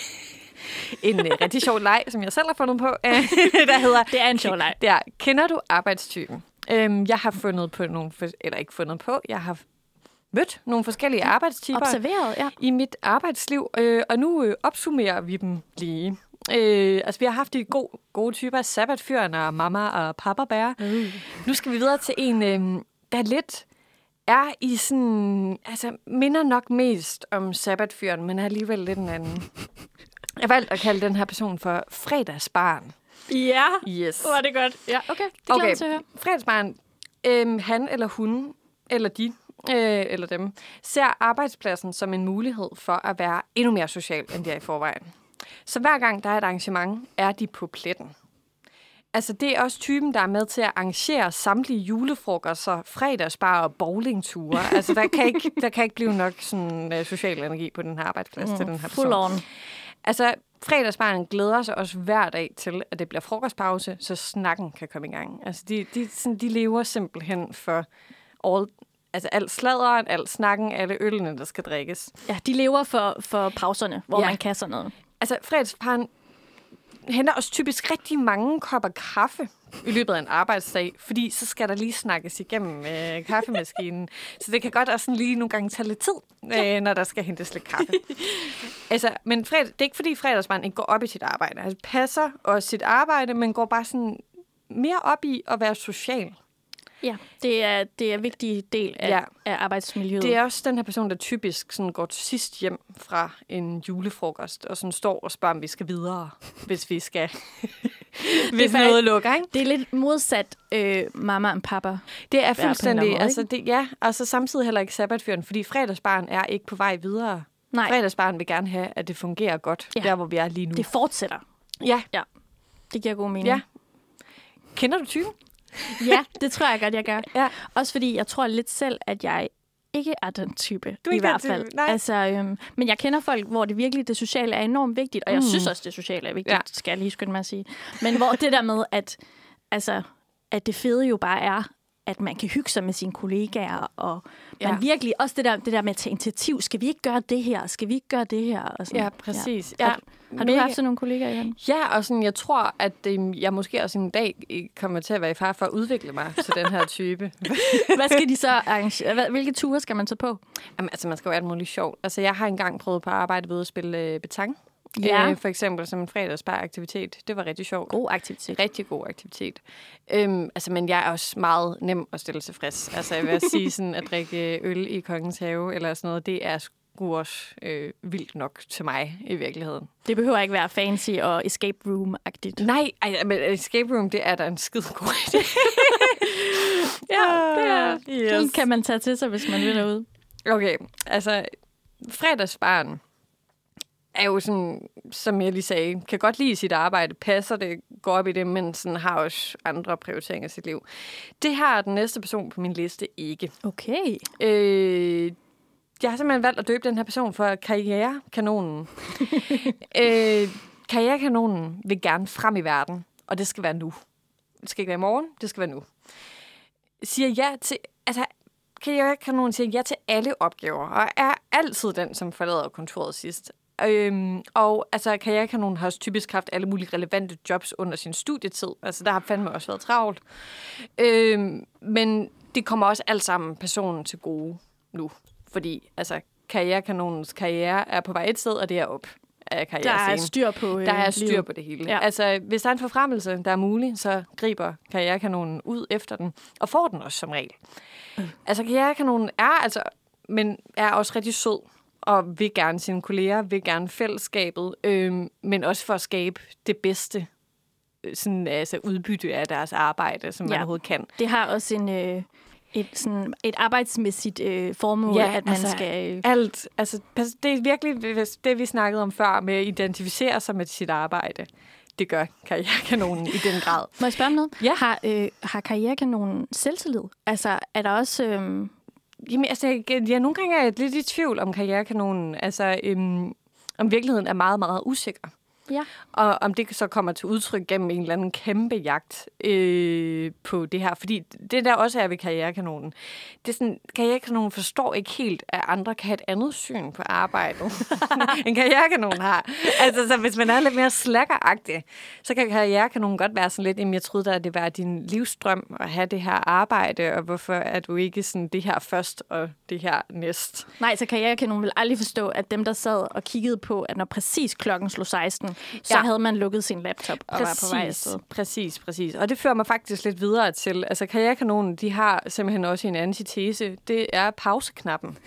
[LAUGHS] en øh, rigtig sjov leg, som jeg selv har fundet på, øh, [LAUGHS] der hedder... Det er en sjov leg. Det er, kender du arbejdstypen? Øhm, jeg har fundet på nogle... For, eller ikke fundet på, jeg har mødt nogle forskellige arbejdstyper Observeret, ja. i mit arbejdsliv, øh, og nu øh, opsummerer vi dem lige. Øh, altså, vi har haft de gode, gode typer af sabbatfyren og mamma og pappa bære. Uh. Nu skal vi videre til en, øh, der lidt er i sådan... Altså, minder nok mest om sabbatfyren, men er alligevel lidt en anden. Jeg valgte at kalde den her person for fredagsbarn. Ja, Yes. er det godt. Ja, okay. Det glæder okay. Til at høre. fredagsbarn, øhm, han eller hun, eller de, øh, eller dem, ser arbejdspladsen som en mulighed for at være endnu mere social, end de er i forvejen. Så hver gang der er et arrangement, er de på pletten. Altså, det er også typen, der er med til at arrangere samtlige julefrokoster, fredagsbar og bowlingture. [LAUGHS] Altså, der kan ikke, der kan ikke blive nok sådan, uh, social energi på den her arbejdsplads mm, til den her person. Full on. Altså, fredagsbarnen glæder sig også hver dag til, at det bliver frokostpause, så snakken kan komme i gang. Altså, de, de, sådan, de lever simpelthen for all, altså, alt sladderen, alt snakken, alle ølene, der skal drikkes. Ja, de lever for, for pauserne, hvor Ja. man kan sådan noget. Altså, fredagsbarn henter også typisk rigtig mange kopper kaffe i løbet af en arbejdsdag, fordi så skal der lige snakkes igennem øh, kaffemaskinen. [LAUGHS] så det kan godt også sådan lige nogle gange tage lidt tid, øh, når der skal hentes lidt kaffe. [LAUGHS] altså, men fred, det er ikke fordi fredagsbarn ikke går op i sit arbejde. Altså passer også sit arbejde, men går bare sådan mere op i at være social. Ja, det er, det er en vigtig del af, Ja. ja. af arbejdsmiljøet. Det er også den her person, der typisk sådan går til sidst hjem fra en julefrokost, og sådan står og spørger, om vi skal videre, hvis vi skal. [LAUGHS] hvis faktisk- noget lukker, ikke? det er lidt modsat øh, mamma og pappa. Det er fuldstændig, måde, altså det, ja, og så samtidig heller ikke sabbatfyren, fordi fredagsbarn er ikke på vej videre. Nej, Fredagsbarn vil gerne have, at det fungerer godt, ja. Ja. der hvor vi er lige nu. det fortsætter. ja, Det giver god mening. ja. Kender du typen? [LAUGHS] ja, det tror jeg godt, jeg gør. Ja. Også fordi jeg tror lidt selv, at jeg ikke er den type, Du i hvert type, fald. nej. Altså, øhm, men jeg kender folk, hvor det virkelig det sociale er enormt vigtigt, og jeg Mm. synes også, det sociale er vigtigt, ja. skal jeg lige skynde mig at sige. Men hvor det der med, at, altså, at det fede jo bare er at man kan hygge sig med sine kollegaer, og man Ja. virkelig, også det der, det der med at tage initiativ, skal vi ikke gøre det her, skal vi ikke gøre det her? Og sådan. Ja, præcis. Ja. Ja. Har, har du haft sådan nogle kollegaer, Johan? Ja, og sådan, jeg tror, at øh, jeg måske også en dag øh, kommer til at være i far for at udvikle mig til den her type. [LAUGHS] Hvad skal de så arrangere? Hvilke ture skal man så på? Jamen, altså, man skal jo alt muligt sjovt. Altså, jeg har engang prøvet på at arbejde ved at spille øh, betang. Ja. Øh, for eksempel som en fredagsbar-aktivitet. Det var rigtig sjovt. God aktivitet. Rigtig god aktivitet. Øhm, altså, men jeg er også meget nem at stille tilfreds. Altså, jeg vil sige sådan, at drikke øl i kongens have eller sådan noget, det er sgu også øh, vildt nok til mig i virkeligheden. Det behøver ikke være fancy og escape room-agtigt. Nej, ej, men escape room, det er da en skide god idé. [LAUGHS] Ja, det er. Yes. Den kan man tage til sig, hvis man vil derude. Okay, altså fredagsbarn er jo sådan, som jeg lige sagde, kan godt lide sit arbejde, passer det, går op i det, men sådan har også andre prioriteringer i sit liv. Det har den næste person på min liste ikke. Okay. Øh, jeg har simpelthen valgt at døbe den her person for karrierekanonen. [LAUGHS] øh, karrierekanonen vil gerne frem i verden, og det skal være nu. Det skal ikke være i morgen, det skal være nu. Siger ja til, altså karrierekanonen siger ja til alle opgaver, og er altid den, som forlader kontoret sidst. Øhm, og altså, karrierekanonen har også typisk haft alle mulige relevante jobs under sin studietid. Altså, der har fandme også været travlt. Øhm, men det kommer også alt sammen personen til gode nu. Fordi altså, karrierekanonens karriere er på vej et sted, og det er op af Der er styr på øh, Der er styr livet. på det hele. Ja. Altså, hvis der er en forfremmelse, der er mulig, så griber karrierekanonen ud efter den, og får den også som regel. Øh. Altså, karrierekanonen er altså, men er også rigtig sød, og vil gerne sine kolleger, vil gerne fællesskabet, øhm, men også for at skabe det bedste øh, sådan, altså, udbytte af deres arbejde, som man Ja. overhovedet kan. Det har også en, øh, et, sådan, et arbejdsmæssigt øh, formål, Ja, at man altså, skal... Øh, Alt, altså, det er virkelig det, vi snakkede om før, med at identificere sig med sit arbejde. Det gør karrierekanonen i den grad. må jeg spørge om noget? Ja. Har, øh, har karrierekanonen selvtillid? Altså, er der også... Øh, Jamen, altså, jeg, jeg, nogle gange er jeg lidt i tvivl om karrierekanonen. Altså, øhm, om virkeligheden er meget, meget usikker. Ja. Og om det så kommer til udtryk gennem en eller anden kæmpe jagt øh, på det her. Fordi det der også er ved karrierekanonen, det er sådan, karrierekanonen forstår ikke helt, at andre kan have et andet syn på arbejdet, [LAUGHS] end karrierekanonen har. Altså, så hvis man er lidt mere slackeragtig, så kan karrierekanonen godt være sådan lidt, jamen jeg troede da, at det var din livsdrøm at have det her arbejde, og hvorfor er du ikke sådan det her først og det her næst? nej, så karrierekanonen vil aldrig forstå, at dem, der sad og kiggede på, at når præcis klokken slog 16, så Ja. havde man lukket sin laptop og var på vej afsted. Præcis, præcis. Og det fører mig faktisk lidt videre til, altså karrierekanonen, de har simpelthen også en antitese. Det er pauseknappen.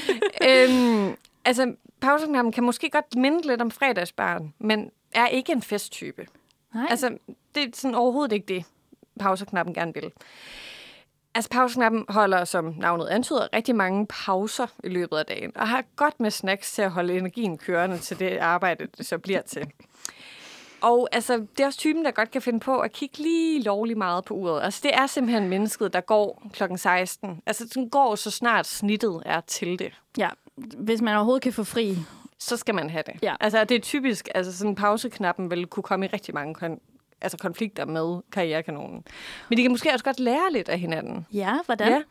[LAUGHS] øhm, altså, pauseknappen kan måske godt minde lidt om fredagsbarn, men er ikke en festtype. Nej. Altså, det er sådan overhovedet ikke det, pauseknappen gerne vil. Altså, pauseknappen holder, som navnet antyder, rigtig mange pauser i løbet af dagen, og har godt med snacks til at holde energien kørende til det arbejde, det så bliver til. Og altså, det er også typen, der godt kan finde på at kigge lige lovlig meget på uret. Altså, det er simpelthen mennesket, der går klokken 16. Altså, den går så snart snittet er til det. Ja, hvis man overhovedet kan få fri. Så skal man have det. Ja. Altså, det er typisk, altså sådan pauseknappen vil kunne komme i rigtig mange kon- altså konflikter med karrierekanonen. Men de kan måske også godt lære lidt af hinanden. Ja, hvordan? Ja.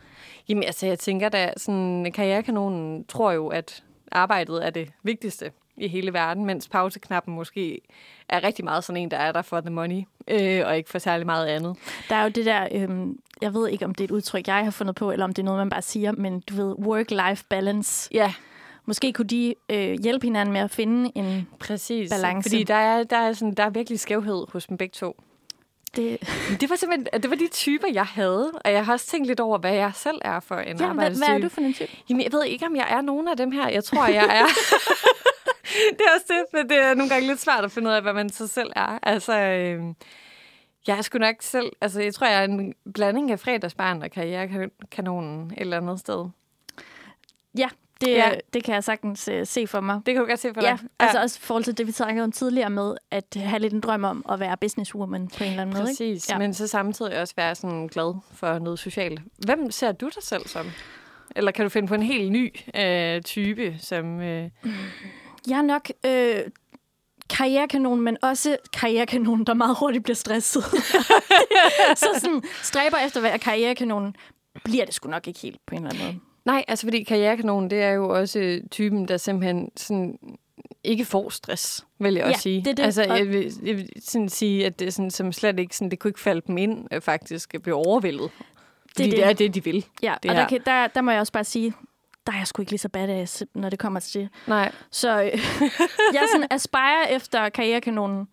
Jamen, altså, jeg tænker da, sådan, karrierekanonen tror jo, at arbejdet er det vigtigste i hele verden, mens pauseknappen måske er rigtig meget sådan en, der er der for the money, øh, og ikke for særlig meget andet. Der er jo det der, øhm, jeg ved ikke, om det er et udtryk, jeg har fundet på, eller om det er noget, man bare siger, men du ved, work-life balance. Ja, Måske kunne de øh, hjælpe hinanden med at finde en... præcis. Balance. Fordi der er, der, er sådan, der er virkelig skævhed hos dem begge to. Det, det var simpelthen det var de typer, jeg havde, og jeg har også tænkt lidt over, hvad jeg selv er for en ja, hvad, hvad er du for en type? Jamen, jeg ved ikke, om jeg er nogen af dem her. Jeg tror, jeg er. [LAUGHS] det er også det, men det er nogle gange lidt svært at finde ud af, hvad man så selv er. Altså, øh, jeg er sgu nok selv... Altså, jeg tror, jeg er en blanding af fredagsbarn og karrierekanonen et eller andet sted. Ja, det, Ja. ja. det kan jeg sagtens øh, se for mig. Det kan du godt se for Ja, dig. altså også i forhold til det, vi snakkede om tidligere med, at have lidt en drøm om at være businesswoman på en eller anden måde. Ikke? Præcis, Ja. ja. men så samtidig også være sådan glad for noget socialt. Hvem ser du dig selv som? Eller kan du finde på en helt ny øh, type, som... Øh, Jeg er nok øh, karrierekanon, men også karrierekanon, der meget hurtigt bliver stresset. [LAUGHS] så sådan, stræber efter at være karrierekanonen, bliver det sgu nok ikke helt på en eller anden måde. Nej, altså fordi karrierekanonen, det er jo også typen, der simpelthen sådan ikke får stress, vil jeg Ja, også sige. det det. Altså, jeg vil, jeg vil sådan sige, at det sådan, som slet ikke sådan, det kunne ikke falde dem ind, øh, faktisk, at blive overvældet. Fordi det, det. det er det, de vil. Ja, Det og der, kan, der, der må jeg også bare sige, der er jeg sgu ikke lige så badass, når det kommer til det. Nej. Så øh, [LAUGHS] jeg sådan aspire efter karrierekanonen,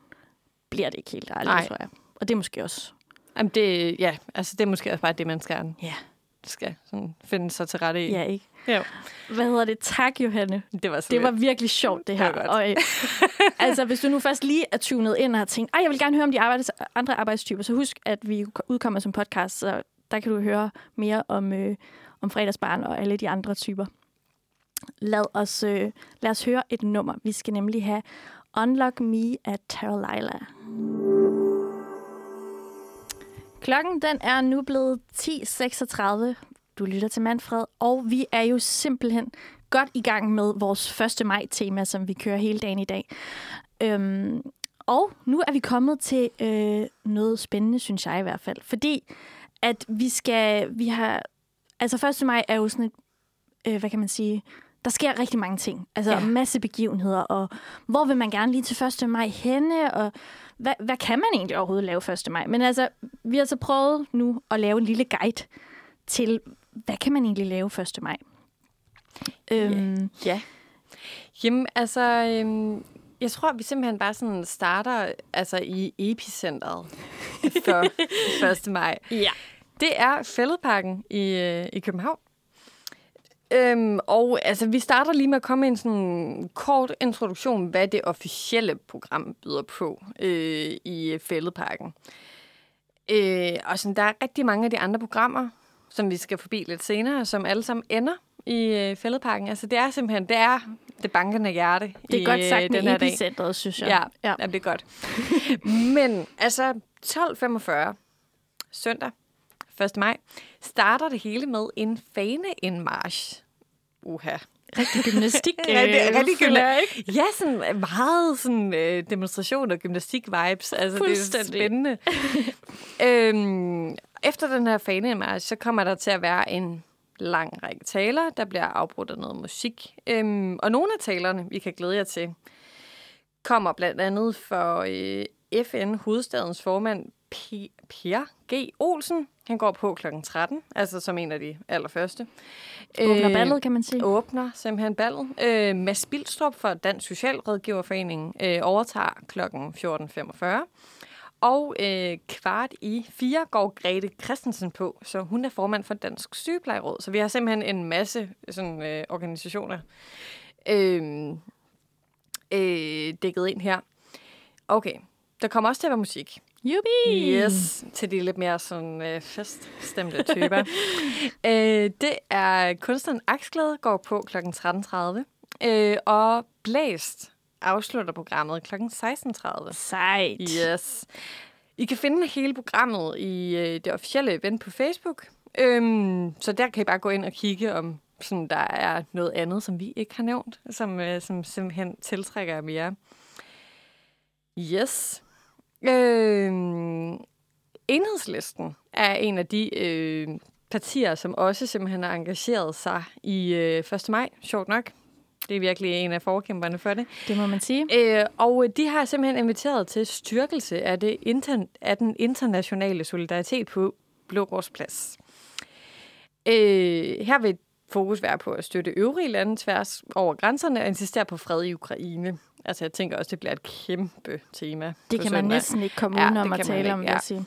bliver det ikke helt ærligt, tror jeg. Og det er måske også. Jamen det, ja, altså det er måske også bare det, man skal, Ja. Skal sådan finde sig til rette i. Ja, ikke? Jo. Hvad hedder det? Tak, Johanne. Det var, Det var virkelig sjovt, det her. Det og, øh, [LAUGHS] altså, hvis du nu først lige er tunet ind og har tænkt, at jeg vil gerne høre om de arbejdes, andre arbejdstyper, så husk, at vi udkommer som podcast, så der kan du høre mere om, øh, om fredagsbarn og alle de andre typer. Lad os, øh, lad os høre et nummer. Vi skal nemlig have Unlock Me af Tara Lila. Klokken den er nu blevet 10.36. Du lytter til Manfred, og vi er jo simpelthen godt i gang med vores 1. maj-tema, som vi kører hele dagen i dag. Øhm, og nu er vi kommet til øh, noget spændende, synes jeg i hvert fald. Fordi at vi skal, vi har, altså 1. maj er jo sådan et, øh, hvad kan man sige, der sker rigtig mange ting. Altså Ja. masse begivenheder, og hvor vil man gerne lige til 1. maj henne, og hvad, hvad kan man egentlig overhovedet lave 1. maj? Men altså, vi har så prøvet nu at lave en lille guide til, hvad kan man egentlig lave 1. maj? Øhm, Ja. Jamen, altså, øhm, jeg tror, vi simpelthen bare sådan starter altså, i epicentret for [LAUGHS] 1. maj. Ja. Det er Fælledparken i, øh, i København. Øhm, og altså, vi starter lige med at komme en sådan kort introduktion, hvad det officielle program byder på øh, i Fælledparken. Øh, og sådan, der er rigtig mange af de andre programmer, som vi skal forbi lidt senere, som alle sammen ender i øh, Fælledparken. Altså, det er simpelthen, det er det bankende hjerte det er i, godt sagt øh, den her epicentret, synes jeg. Ja, ja. Jamen, det er godt. [LAUGHS] Men altså, 12.45 søndag, 1. maj, starter det hele med en faneindmarsch. Uha. Rigtig gymnastik. Ja, det er øh, rigtig føler jeg, gymna- Ja, sådan meget sådan, øh, demonstration og gymnastik-vibes. Altså, det er spændende. [LAUGHS] øhm, efter den her fanemarsch, så kommer der til at være en lang række taler, der bliver afbrudt af noget musik. Øhm, og nogle af talerne, vi kan glæde jer til, kommer blandt andet for øh, FN, hovedstadens formand, P- G. Olsen. Han går på kl. 13, altså som en af de allerførste. Åbner Øh, ballet, kan man sige. åbner simpelthen ballet. Øh, Mads Bilstrup fra Dansk Socialrådgiverforening øh, overtager kl. 14.45. Og øh, kvart i fire går Grete Christensen på, så hun er formand for Dansk Sygeplejeråd. Så vi har simpelthen en masse sådan, øh, organisationer øh, øh, dækket ind her. Okay, der kommer også til at være musik. Jubi! Yes, til de lidt mere sådan øh, feststemte [LAUGHS] typer. øh, det er kunstneren Aksglæde går på kl. 13.30, øh, og Blæst afslutter programmet kl. 16.30. Sejt. Yes. I kan finde hele programmet i øh, det officielle event på Facebook. Øhm, så der kan I bare gå ind og kigge, om sådan, der er noget andet, som vi ikke har nævnt, som, øh, som simpelthen tiltrækker mere. Yes. Øhm, enhedslisten er en af de øh, partier, som også simpelthen har engageret sig i øh, 1. maj, sjovt nok. Det er virkelig en af forkæmperne for det. Det må man sige. Øh, og de har simpelthen inviteret til styrkelse af, det inter- af den internationale solidaritet på Blågårdsplads. Øh, her vil fokus være på at støtte øvrige lande tværs over grænserne og insistere på fred i Ukraine. Altså, jeg tænker også, det bliver et kæmpe tema. Det kan man søndag. næsten ikke komme Ja, udenom at man tale om, ikke, vil ja. jeg sige.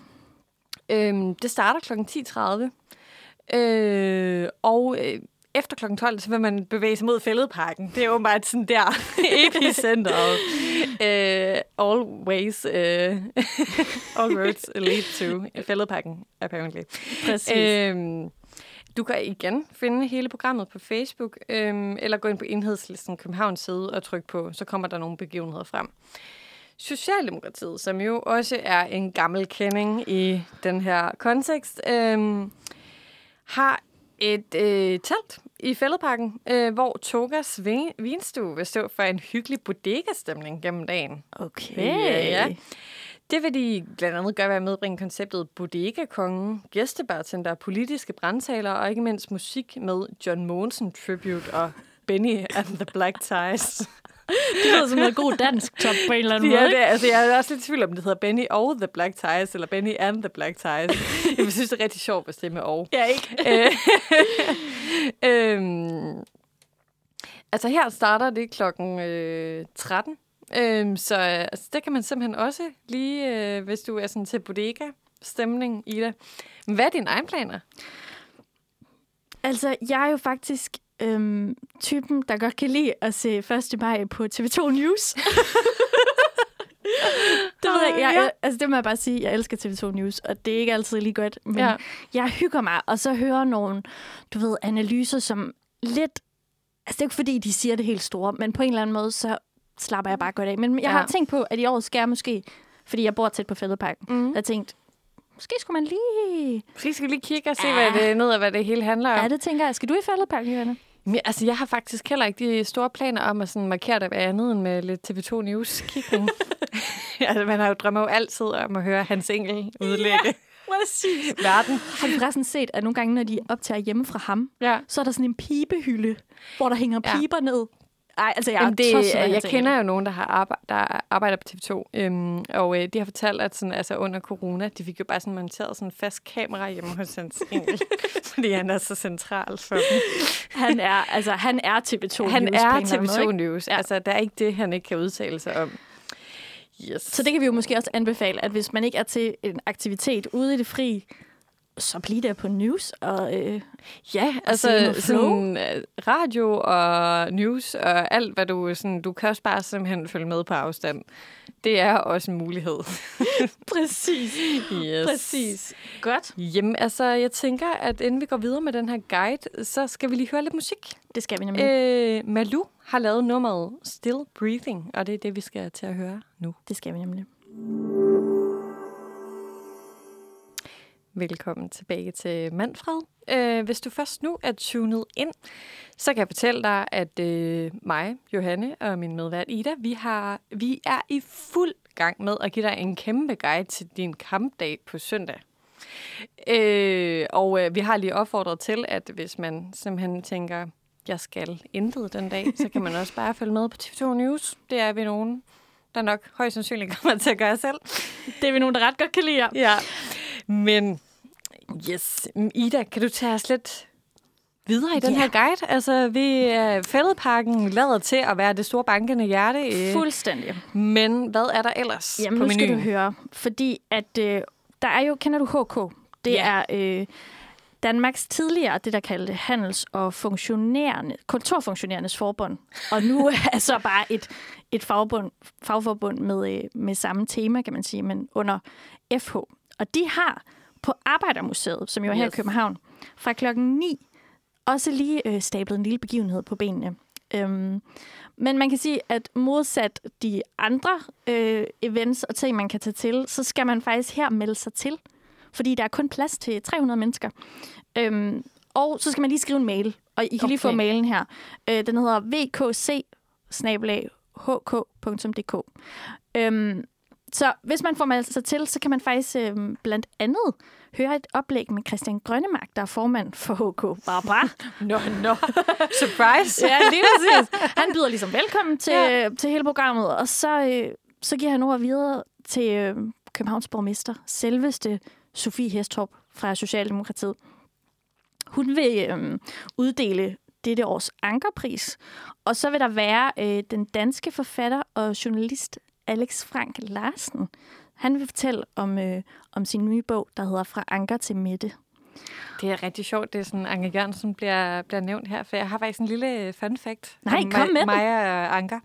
Øhm, det starter kl. 10.30. Øh, og øh, efter kl. 12, så vil man bevæge sig mod Fælledparken. Det er jo bare sådan der [LAUGHS] epicenteret. øh, always, øh, [LAUGHS] all roads lead to Fælledparken, apparently. Præcis. Øhm, du kan igen finde hele programmet på Facebook, øhm, eller gå ind på enhedslisten Københavns side og trykke på, så kommer der nogle begivenheder frem. Socialdemokratiet, som jo også er en gammel kending i den her kontekst, øhm, har Et øh, telt i Fælledparken, øh, hvor Togas vin- vinstue vil stå for en hyggelig bodega-stemning gennem dagen. Okay. Ja, ja. Det vil de blandt andet gøre ved at medbringe konceptet Bodega-kongen, gæstebartender, politiske brandtaler og ikke mindst musik med John Monsen Tribute og Benny and the Black Ties. [LAUGHS] Det lyder som noget god dansk top på en eller anden Ja, måde. det, er- altså, jeg er også lidt i tvivl om, det hedder Benny og The Black Ties, eller Benny and The Black Ties. jeg synes, det er rigtig sjovt, hvis det er med og. Ja, ikke? Øh, [LAUGHS] øhm, altså her starter det klokken øh, 13. Øhm, så altså, det kan man simpelthen også lige, øh, hvis du er sådan til bodega-stemning, Ida. Hvad er dine egne planer? Altså, jeg er jo faktisk øhm, typen, der godt kan lide at se 1. maj på TV2 News. [LAUGHS] det ved jeg, jeg, jeg, altså det må jeg bare sige, jeg elsker TV2 News, og det er ikke altid lige godt, men Ja. jeg hygger mig, og så hører nogle, du ved, analyser, som lidt, altså det er ikke fordi, de siger det helt store, men på en eller anden måde, så slapper jeg bare godt af. Men jeg Ja. har tænkt på, at i år skal jeg måske, fordi jeg bor tæt på Fældeparken, mm. jeg har tænkt, måske skulle man lige... Måske skal lige kigge og se, Ja. hvad det, ned af, hvad det hele handler om. Ja, det tænker jeg. Skal du i Fældeparken, Johanna? Men, altså, jeg har faktisk heller ikke de store planer om at sådan markere det andet end med lidt TV2 News [LAUGHS] kigning. altså, man har jo drømmer jo altid om at høre Hans Engel udlægge ja, Præcis. verden. Har du forresten set, at nogle gange, når de optager hjemme fra ham, Ja. så er der sådan en pibehylde, hvor der hænger Ja. piber ned. Ej, altså jeg, Jamen, det, tosset jeg kender jo nogen, der, har arbejde, der arbejder på TV2, øhm, og øh, de har fortalt, at sådan, altså, under corona, de fik jo bare sådan monteret sådan en fast kamera hjemme hos Hans Engel, [LAUGHS] fordi han er så central for dem. Han er, altså, han er TV2 Han News er en eller anden måde, TV2 ikke? News. Ja. Altså, der er ikke det, han ikke kan udtale sig om. Yes. Så det kan vi jo måske også anbefale, at hvis man ikke er til en aktivitet ude i det fri, så bliv der på news. Og, øh, Ja, altså sådan, øh, radio og news og alt, hvad du... Sådan, du kan også bare simpelthen følge med på afstand. Det er også en mulighed. [LAUGHS] præcis. Yes. Præcis. Godt. Jamen, altså, jeg tænker, at inden vi går videre med den her guide, så skal vi lige høre lidt musik. Det skal vi nemlig. Øh, Malou har lavet nummeret Still Breathing, og det er det, vi skal til at høre nu. Det skal vi nemlig. Velkommen tilbage til Manfred. Øh, hvis du først nu er tunet ind, så kan jeg fortælle dig, at øh, mig, Johanne og min medvært Ida, vi, har, vi er i fuld gang med at give dig en kæmpe guide til din kampdag på søndag. Øh, og øh, vi har lige opfordret til, at hvis man simpelthen tænker, jeg skal intet den dag, så kan man også bare følge med på TV2 News. Det er vi nogen, der nok højst sandsynligt kommer til at gøre selv. Det er vi nogen, der ret godt kan lide. Ja. Men, yes. Ida, kan du tage os lidt videre i den Ja. her guide? Altså, vi er fældeparken lader til at være det store bankende hjerte. øh, Fuldstændig. Men hvad er der ellers Jamen, på nu skal menuen? du høre. Fordi at øh, der er jo, kender du HK? Det Ja. er øh, Danmarks tidligere, det der kaldte Handels- og funktionærende, Kontorfunktionærernes Forbund. Og nu [LAUGHS] er så bare et, et fagbund, fagforbund med, øh, med samme tema, kan man sige, men under FH. Og de har på Arbejdermuseet, som jo er her i Yes. København, fra klokken 9 også lige øh, stablet en lille begivenhed på benene. Øhm, men man kan sige, at modsat de andre øh, events og ting, man kan tage til, så skal man faktisk her melde sig til. Fordi der er kun plads til 300 mennesker. Øhm, og så skal man lige skrive en mail, og I kan okay. lige få mailen her. Øh, den hedder vkc hk.dk. Øhm, så hvis man får meldt sig til, så kan man faktisk øhm, blandt andet høre et oplæg med Christian Grønnemark, der er formand for HK. Barbara. [LAUGHS] Nå, nå. Surprise. [LAUGHS] ja, lige præcis. [LAUGHS] Han byder ligesom velkommen til, Ja. ja. til hele programmet, og så, øh, så giver han ord videre til øh, Københavns borgmester, selveste Sofie Hestorp fra Socialdemokratiet. Hun vil øh, uddele dette års ankerpris, og så vil der være øh, den danske forfatter og journalist Alex Frank Larsen. Han vil fortælle om, øh, om sin nye bog, der hedder Fra Anker til Mette. Det er rigtig sjovt, det er sådan, Anke Jørgensen bliver, bliver nævnt her, for jeg har faktisk en lille fun fact. Nej, om kom med. Maja og [LAUGHS] Anker.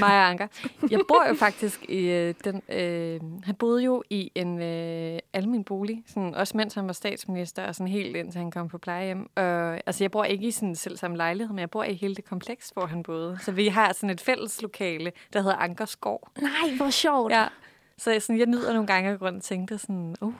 Maja Anker. Jeg bor jo faktisk i øh, den... Øh, han boede jo i en øh, almen bolig, sådan, også mens han var statsminister, og sådan helt indtil han kom på plejehjem. Og, altså, jeg bor ikke i sådan selv samme lejlighed, men jeg bor i hele det kompleks, hvor han boede. Så vi har sådan et fælles lokale, der hedder Ankers Gård. Nej, hvor sjovt. Ja. Så jeg, sådan, jeg nyder nogle gange at gå rundt og tænke sådan, uh,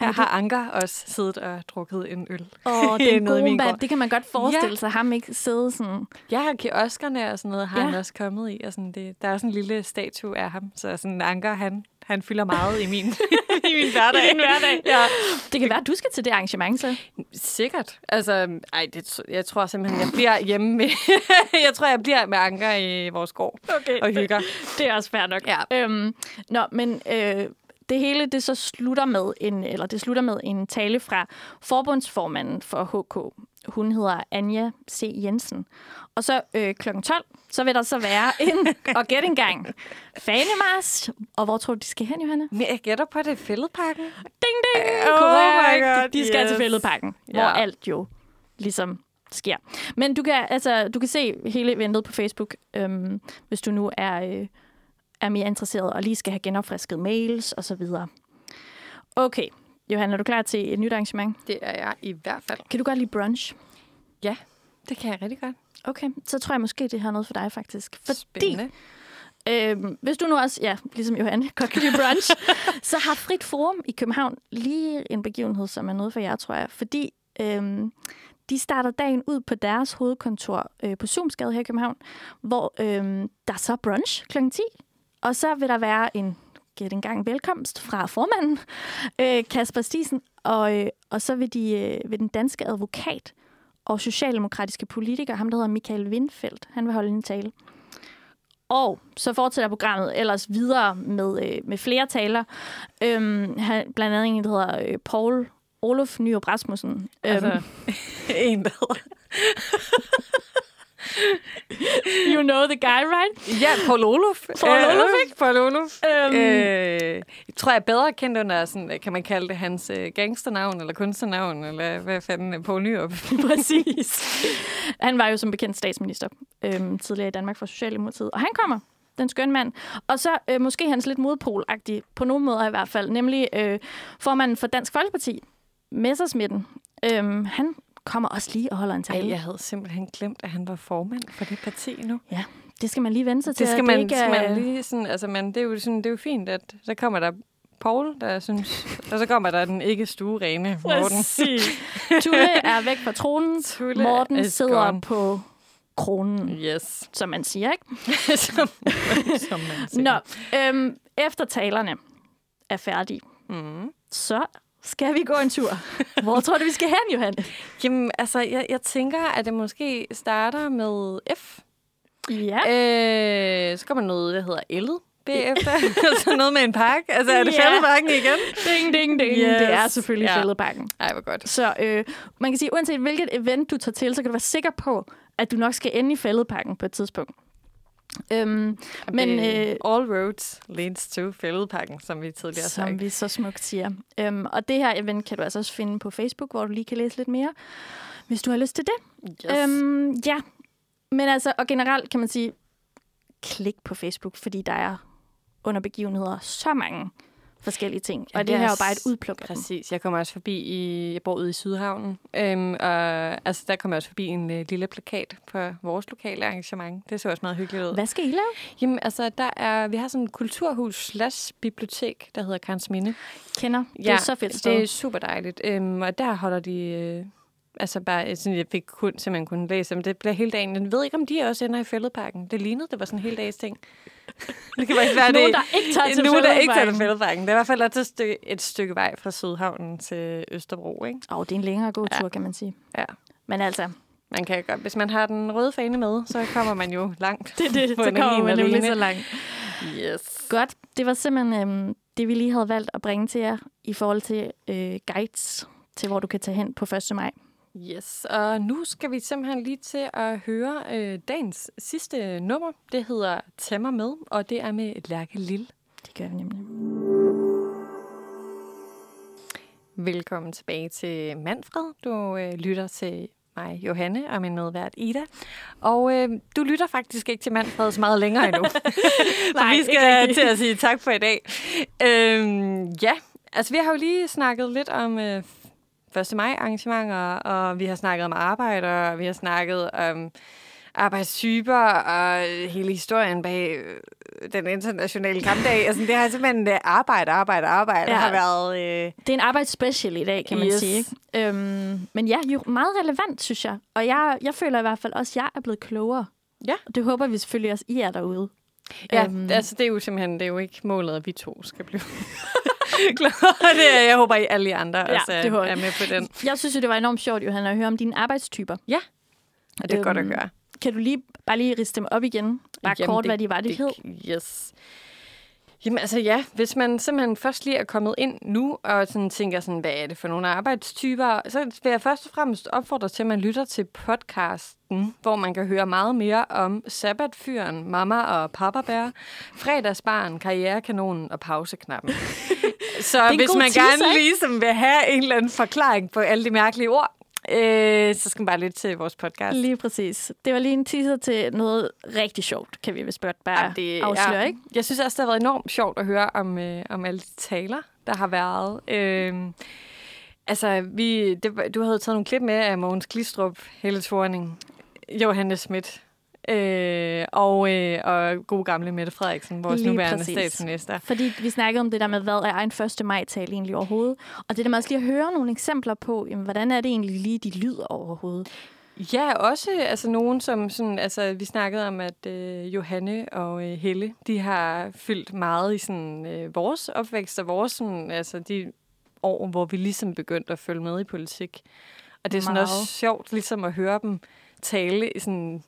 Her har Anker også siddet og drukket en øl. Åh, [LAUGHS] det er noget gode mand. Det kan man godt forestille Ja. sig. Ham ikke sidde sådan... Ja, her kioskerne og sådan noget har Ja. han også kommet i. Og sådan det, der er også en lille statue af ham. Så sådan Anker, han, han fylder meget i min, [LAUGHS] i min hverdag. I din hverdag. Ja, Det kan være, at du skal til det arrangement, så. sikkert. Altså, ej, det, jeg tror simpelthen, jeg bliver hjemme med... [LAUGHS] jeg tror, jeg bliver med Anker i vores gård Okay. og hygger. Det er også fair nok. Ja. Øhm, nå, men øh, det hele det så slutter med en eller det slutter med en tale fra forbundsformanden for HK. Hun hedder Anja C. Jensen. Og så øh, kl. 12, så vil der så være en, [LAUGHS] og gæt en gang, fanemars. Og hvor tror du, de skal hen, Johanne? Men jeg gætter på, at det er fældepakken. Ding, ding! Oh Korrekt. my God, de skal til yes. fældeparken, hvor Ja. alt jo ligesom sker. Men du kan, altså, du kan se hele eventet på Facebook, øhm, hvis du nu er, øh, er mere interesseret og lige skal have genopfrisket mails og så videre. Okay, Johan, er du klar til et nyt arrangement? Det er jeg i hvert fald. Kan du godt lide brunch? Ja, det kan jeg rigtig godt. Okay, så tror jeg måske, det har noget for dig faktisk. Fordi Spændende. Øhm, hvis du nu også, ja, ligesom Johanne, [LAUGHS] godt kan lide brunch, så har Frit Forum i København lige en begivenhed, som er noget for jer, tror jeg. Fordi øhm, de starter dagen ud på deres hovedkontor øh, på Zoomsgade her i København, hvor øhm, der er så brunch kl. 10. Og så vil der være en gæt en gang velkomst fra formanden, øh, Kasper Stisen, og, øh, og så vil, de, øh, vil den danske advokat og socialdemokratiske politiker, ham der hedder Michael Windfeldt, han vil holde en tale. Og så fortsætter programmet ellers videre med, øh, med flere taler. Øhm, han, blandt andet en, der hedder øh, Paul Olof Nyrup Rasmussen. Altså, Øhm, [LAUGHS] en, der hedder... you know the guy, right? Ja, Paul Olof. Paul Øh, Olof, ikke? Paul Olof. Øhm. Øh, jeg tror, jeg er bedre kendt under, sådan, kan man kalde det hans øh, gangsternavn, eller kunstnernavn, eller hvad fanden, øh, Paul Nyrup. [LAUGHS] Præcis. Han var jo som bekendt statsminister øhm, tidligere i Danmark for Socialdemokratiet. Og han kommer, den skønne mand. Og så øh, måske hans lidt modpolagtig, på nogle måder i hvert fald, nemlig øh, formanden for Dansk Folkeparti, Messersmitten. Øhm, han kommer også lige og holder en tale. Ej, jeg havde simpelthen glemt, at han var formand for det parti nu. Ja, det skal man lige vende sig til. Det skal man, ikke skal man lige sådan, altså man, det, er jo sådan, det er jo fint, at så kommer der Paul, der synes, og så kommer der den ikke stuerene [LAUGHS] Morten. Præcis. [LAUGHS] Tulle er væk fra tronen. Tulle Morten sidder gone. på kronen, Yes. som man siger, ikke? [LAUGHS] som, som man siger. Nå, øhm, efter talerne er færdige, Mm. så skal vi gå en tur. Hvor tror du, vi skal hen, Johanne? [LAUGHS] Jamen, altså, jeg, jeg tænker, at det måske starter med F. Ja. Øh, så kommer noget, der hedder L'et bagefter. [LAUGHS] så noget med en park. Altså, er det Ja. fældeparken igen? Ding, ding, ding. Yes. Det er selvfølgelig Ja. fældebakken. Ej, hvor godt. Så øh, man kan sige, uanset hvilket event du tager til, så kan du være sikker på, at du nok skal ende i fældepakken på et tidspunkt. Øhm, men det, øh, all roads leads to fældeparken, som vi tidligere har sagt. som vi så smukt siger. Øhm, og det her event kan du altså også finde på Facebook, hvor du lige kan læse lidt mere, hvis du har lyst til det. Yes. Øhm, ja, men altså, og generelt kan man sige, klik på Facebook, fordi der er under begivenheder så mange forskellige ting. Ja, og det, det her er jo bare et udpluk. Præcis. Jeg kommer også forbi i... Jeg bor ude i Sydhavnen. Øhm, og altså, der kommer jeg også forbi en øh, lille plakat på vores lokale arrangement. Det så også meget hyggeligt ud. Hvad skal I lave? Jamen, altså, der er, vi har sådan en kulturhus slash bibliotek, der hedder Karns Minde. Kender? Det er så fedt sted. det er super dejligt. Øhm, og der holder de... Øh, altså bare, sådan, jeg fik kun, simpelthen kun læse om det bliver hele dagen. Jeg ved ikke, om de også ender i fældeparken. Det lignede, det var sådan en hel dags ting. [LAUGHS] det kan faktisk være, Nogen, det, der ikke tager til nogen, der ikke tager til fældeparken. Det er i hvert fald et stykke, et stykke vej fra Sydhavnen til Østerbro, ikke? Åh, oh, det er en længere gåtur, Ja. ja. kan man sige. Ja. Men altså, Man kan godt, hvis man har den røde fane med, så kommer man jo langt. [LAUGHS] det, det, så kommer man nemlig så langt. Yes. Godt. Det var simpelthen øhm, det, vi lige havde valgt at bringe til jer i forhold til øh, guides til, hvor du kan tage hen på 1. maj. Yes, og nu skal vi simpelthen lige til at høre øh, dagens sidste nummer. Det hedder Tag mig med, og det er med Lærke Lille. Det gør vi nemlig. Velkommen tilbage til Manfred. Du øh, lytter til mig, Johanne, og min medvært Ida. Og øh, du lytter faktisk ikke til Manfred så meget længere endnu. [LAUGHS] Så Nej, vi skal til at sige tak for i dag. Øhm, ja, altså vi har jo lige snakket lidt om øh, 1. maj arrangementer, og vi har snakket om arbejde, og vi har snakket om arbejdstyper og hele historien bag øh, den internationale kampdag. altså, det har simpelthen øh, arbejde, arbejde, arbejde, ja. Har været... Øh, Det er en arbejdsspecial i dag, kan man Yes. sige. Ikke? Øhm, men ja, jo meget relevant, synes jeg. Og jeg, jeg føler i hvert fald også, at jeg er blevet klogere. Ja. Og det håber vi selvfølgelig også, I er derude. ja, Øhm. altså det er jo simpelthen det er jo ikke målet, at vi to skal blive. [LAUGHS] Det jeg håber, I alle andre Ja, også er, det er med på den. Jeg synes det var enormt sjovt, Johanna, at høre om dine arbejdstyper. Og det er godt at Øhm, høre. Kan du lige bare lige riste dem op igen? Bare Jamen, kort, hvad de var, de hed. Yes. Jamen altså ja, hvis man simpelthen først lige er kommet ind nu, og sådan tænker sådan, hvad er det for nogle arbejdstyper, så vil jeg først og fremmest opfordre til, at man lytter til podcasten, hvor man kan høre meget mere om sabbatfyren, mamma og pappabær, fredagsbarn, karrierekanonen og pauseknappen. [LAUGHS] så hvis man teaser, gerne ikke? ligesom vil have en eller anden forklaring på alle de mærkelige ord, øh, så skal man bare lytte til vores podcast. Lige præcis. Det var lige en teaser til noget rigtig sjovt, kan vi vist bare Jamen, det, afsløre, ja. ikke? Jeg synes også, det har været enormt sjovt at høre om, øh, om alle de taler, der har været. Øh, altså, vi, det, du havde taget nogle klip med af Mogens Glistrup, Helle Thorning, Johannes Schmidt øh, og, øh, og god gamle Mette Frederiksen, vores Lige nuværende præcis. statsminister. Fordi vi snakkede om det der med, hvad er en 1. maj-tale egentlig overhovedet? Og det der med også lige at høre nogle eksempler på, jamen, hvordan er det egentlig lige, de lyder overhovedet? Ja, også altså nogen, som sådan, altså vi snakkede om, at øh, Johanne og øh, Helle, de har fyldt meget i sådan øh, vores opvækst og vores sådan, altså de år, hvor vi ligesom begyndte at følge med i politik. Og det er sådan Meget. også sjovt ligesom at høre dem tale i sådan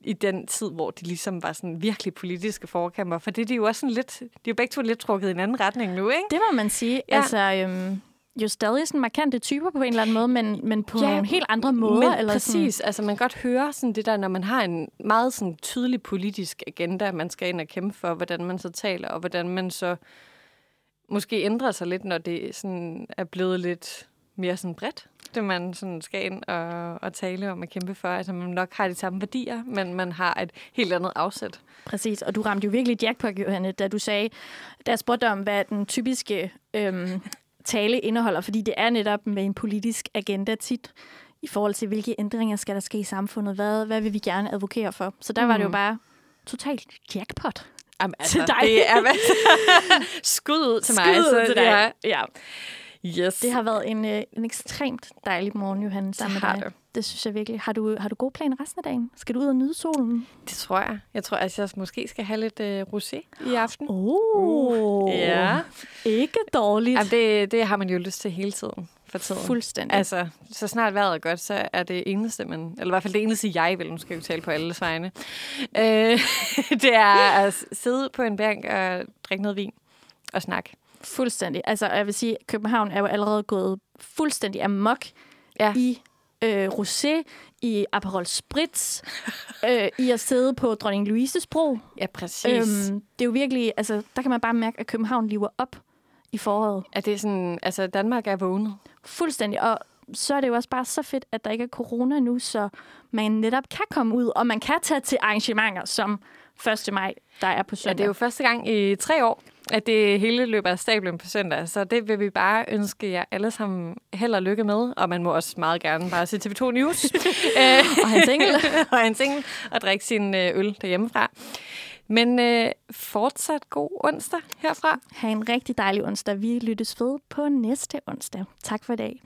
i den tid, hvor de ligesom var sådan virkelig politiske forkæmper. For det er de jo også sådan lidt, de er jo begge to lidt trukket i en anden retning nu, ikke? Det må man sige. Ja. Altså, øhm, jo stadig sådan markante typer på en eller anden måde, men, men på ja, nogle helt andre måder. Men eller præcis, sådan. altså man kan godt høre sådan det der, når man har en meget sådan tydelig politisk agenda, man skal ind og kæmpe for, hvordan man så taler, og hvordan man så måske ændrer sig lidt, når det sådan er blevet lidt mere sådan bredt, det man sådan skal ind og, og tale om og kæmpe for. Altså man nok har de samme værdier, men man har et helt andet afsæt. Præcis, og du ramte jo virkelig jackpot, Johanne, da du sagde, da jeg spurgte om, hvad den typiske øhm, tale indeholder, fordi det er netop med en politisk agenda tit, i forhold til, hvilke ændringer skal der ske i samfundet, hvad, hvad vil vi gerne advokere for. Så der mm. var det jo bare totalt jackpot. Jamen, Til dig. Det er [LAUGHS] [LAUGHS] skud ud til mig. Skud til dig. er- Ja. Yes. Det har været en, øh, en ekstremt dejlig morgen, Johanne, sammen med har dig. det. Det synes jeg virkelig. Har du, har du gode planer resten af dagen? Skal du ud og nyde solen? Det tror jeg. Jeg tror, at jeg måske skal have lidt øh, rosé i aften. Oh, Ja. Ikke dårligt. Jamen, det, det har man jo lyst til hele tiden for tiden. Fuldstændig. Altså, så snart vejret er godt, så er det eneste, man, eller i hvert fald det eneste, jeg vil, nu skal jeg jo tale på alles vegne, øh, [LAUGHS] det er at sidde på en bænk og drikke noget vin og snakke. Fuldstændig. Altså, jeg vil sige, at København er jo allerede gået fuldstændig amok Ja. i øh, rosé, i Aperol Spritz, [LAUGHS] øh, i at sidde på Dronning Louises bro. Ja, præcis. Øhm, det er jo virkelig, altså, der kan man bare mærke, at København lever op i foråret. er det sådan, altså Danmark er vågnet. Fuldstændig. Og så er det jo også bare så fedt, at der ikke er corona nu, så man netop kan komme ud, og man kan tage til arrangementer som 1. maj, der er på Ja, søndag. det er jo første gang i tre år, at det hele løber af stablen på søndag, så det vil vi bare ønske jer alle sammen held og lykke med, og man må også meget gerne bare se TV2 News. [LAUGHS] Øh, Og han single. [LAUGHS] og han single, og drikke sin øh, øl derhjemmefra. Men øh, fortsat god onsdag herfra. Ha' en rigtig dejlig onsdag. Vi lyttes ved på næste onsdag. Tak for i dag.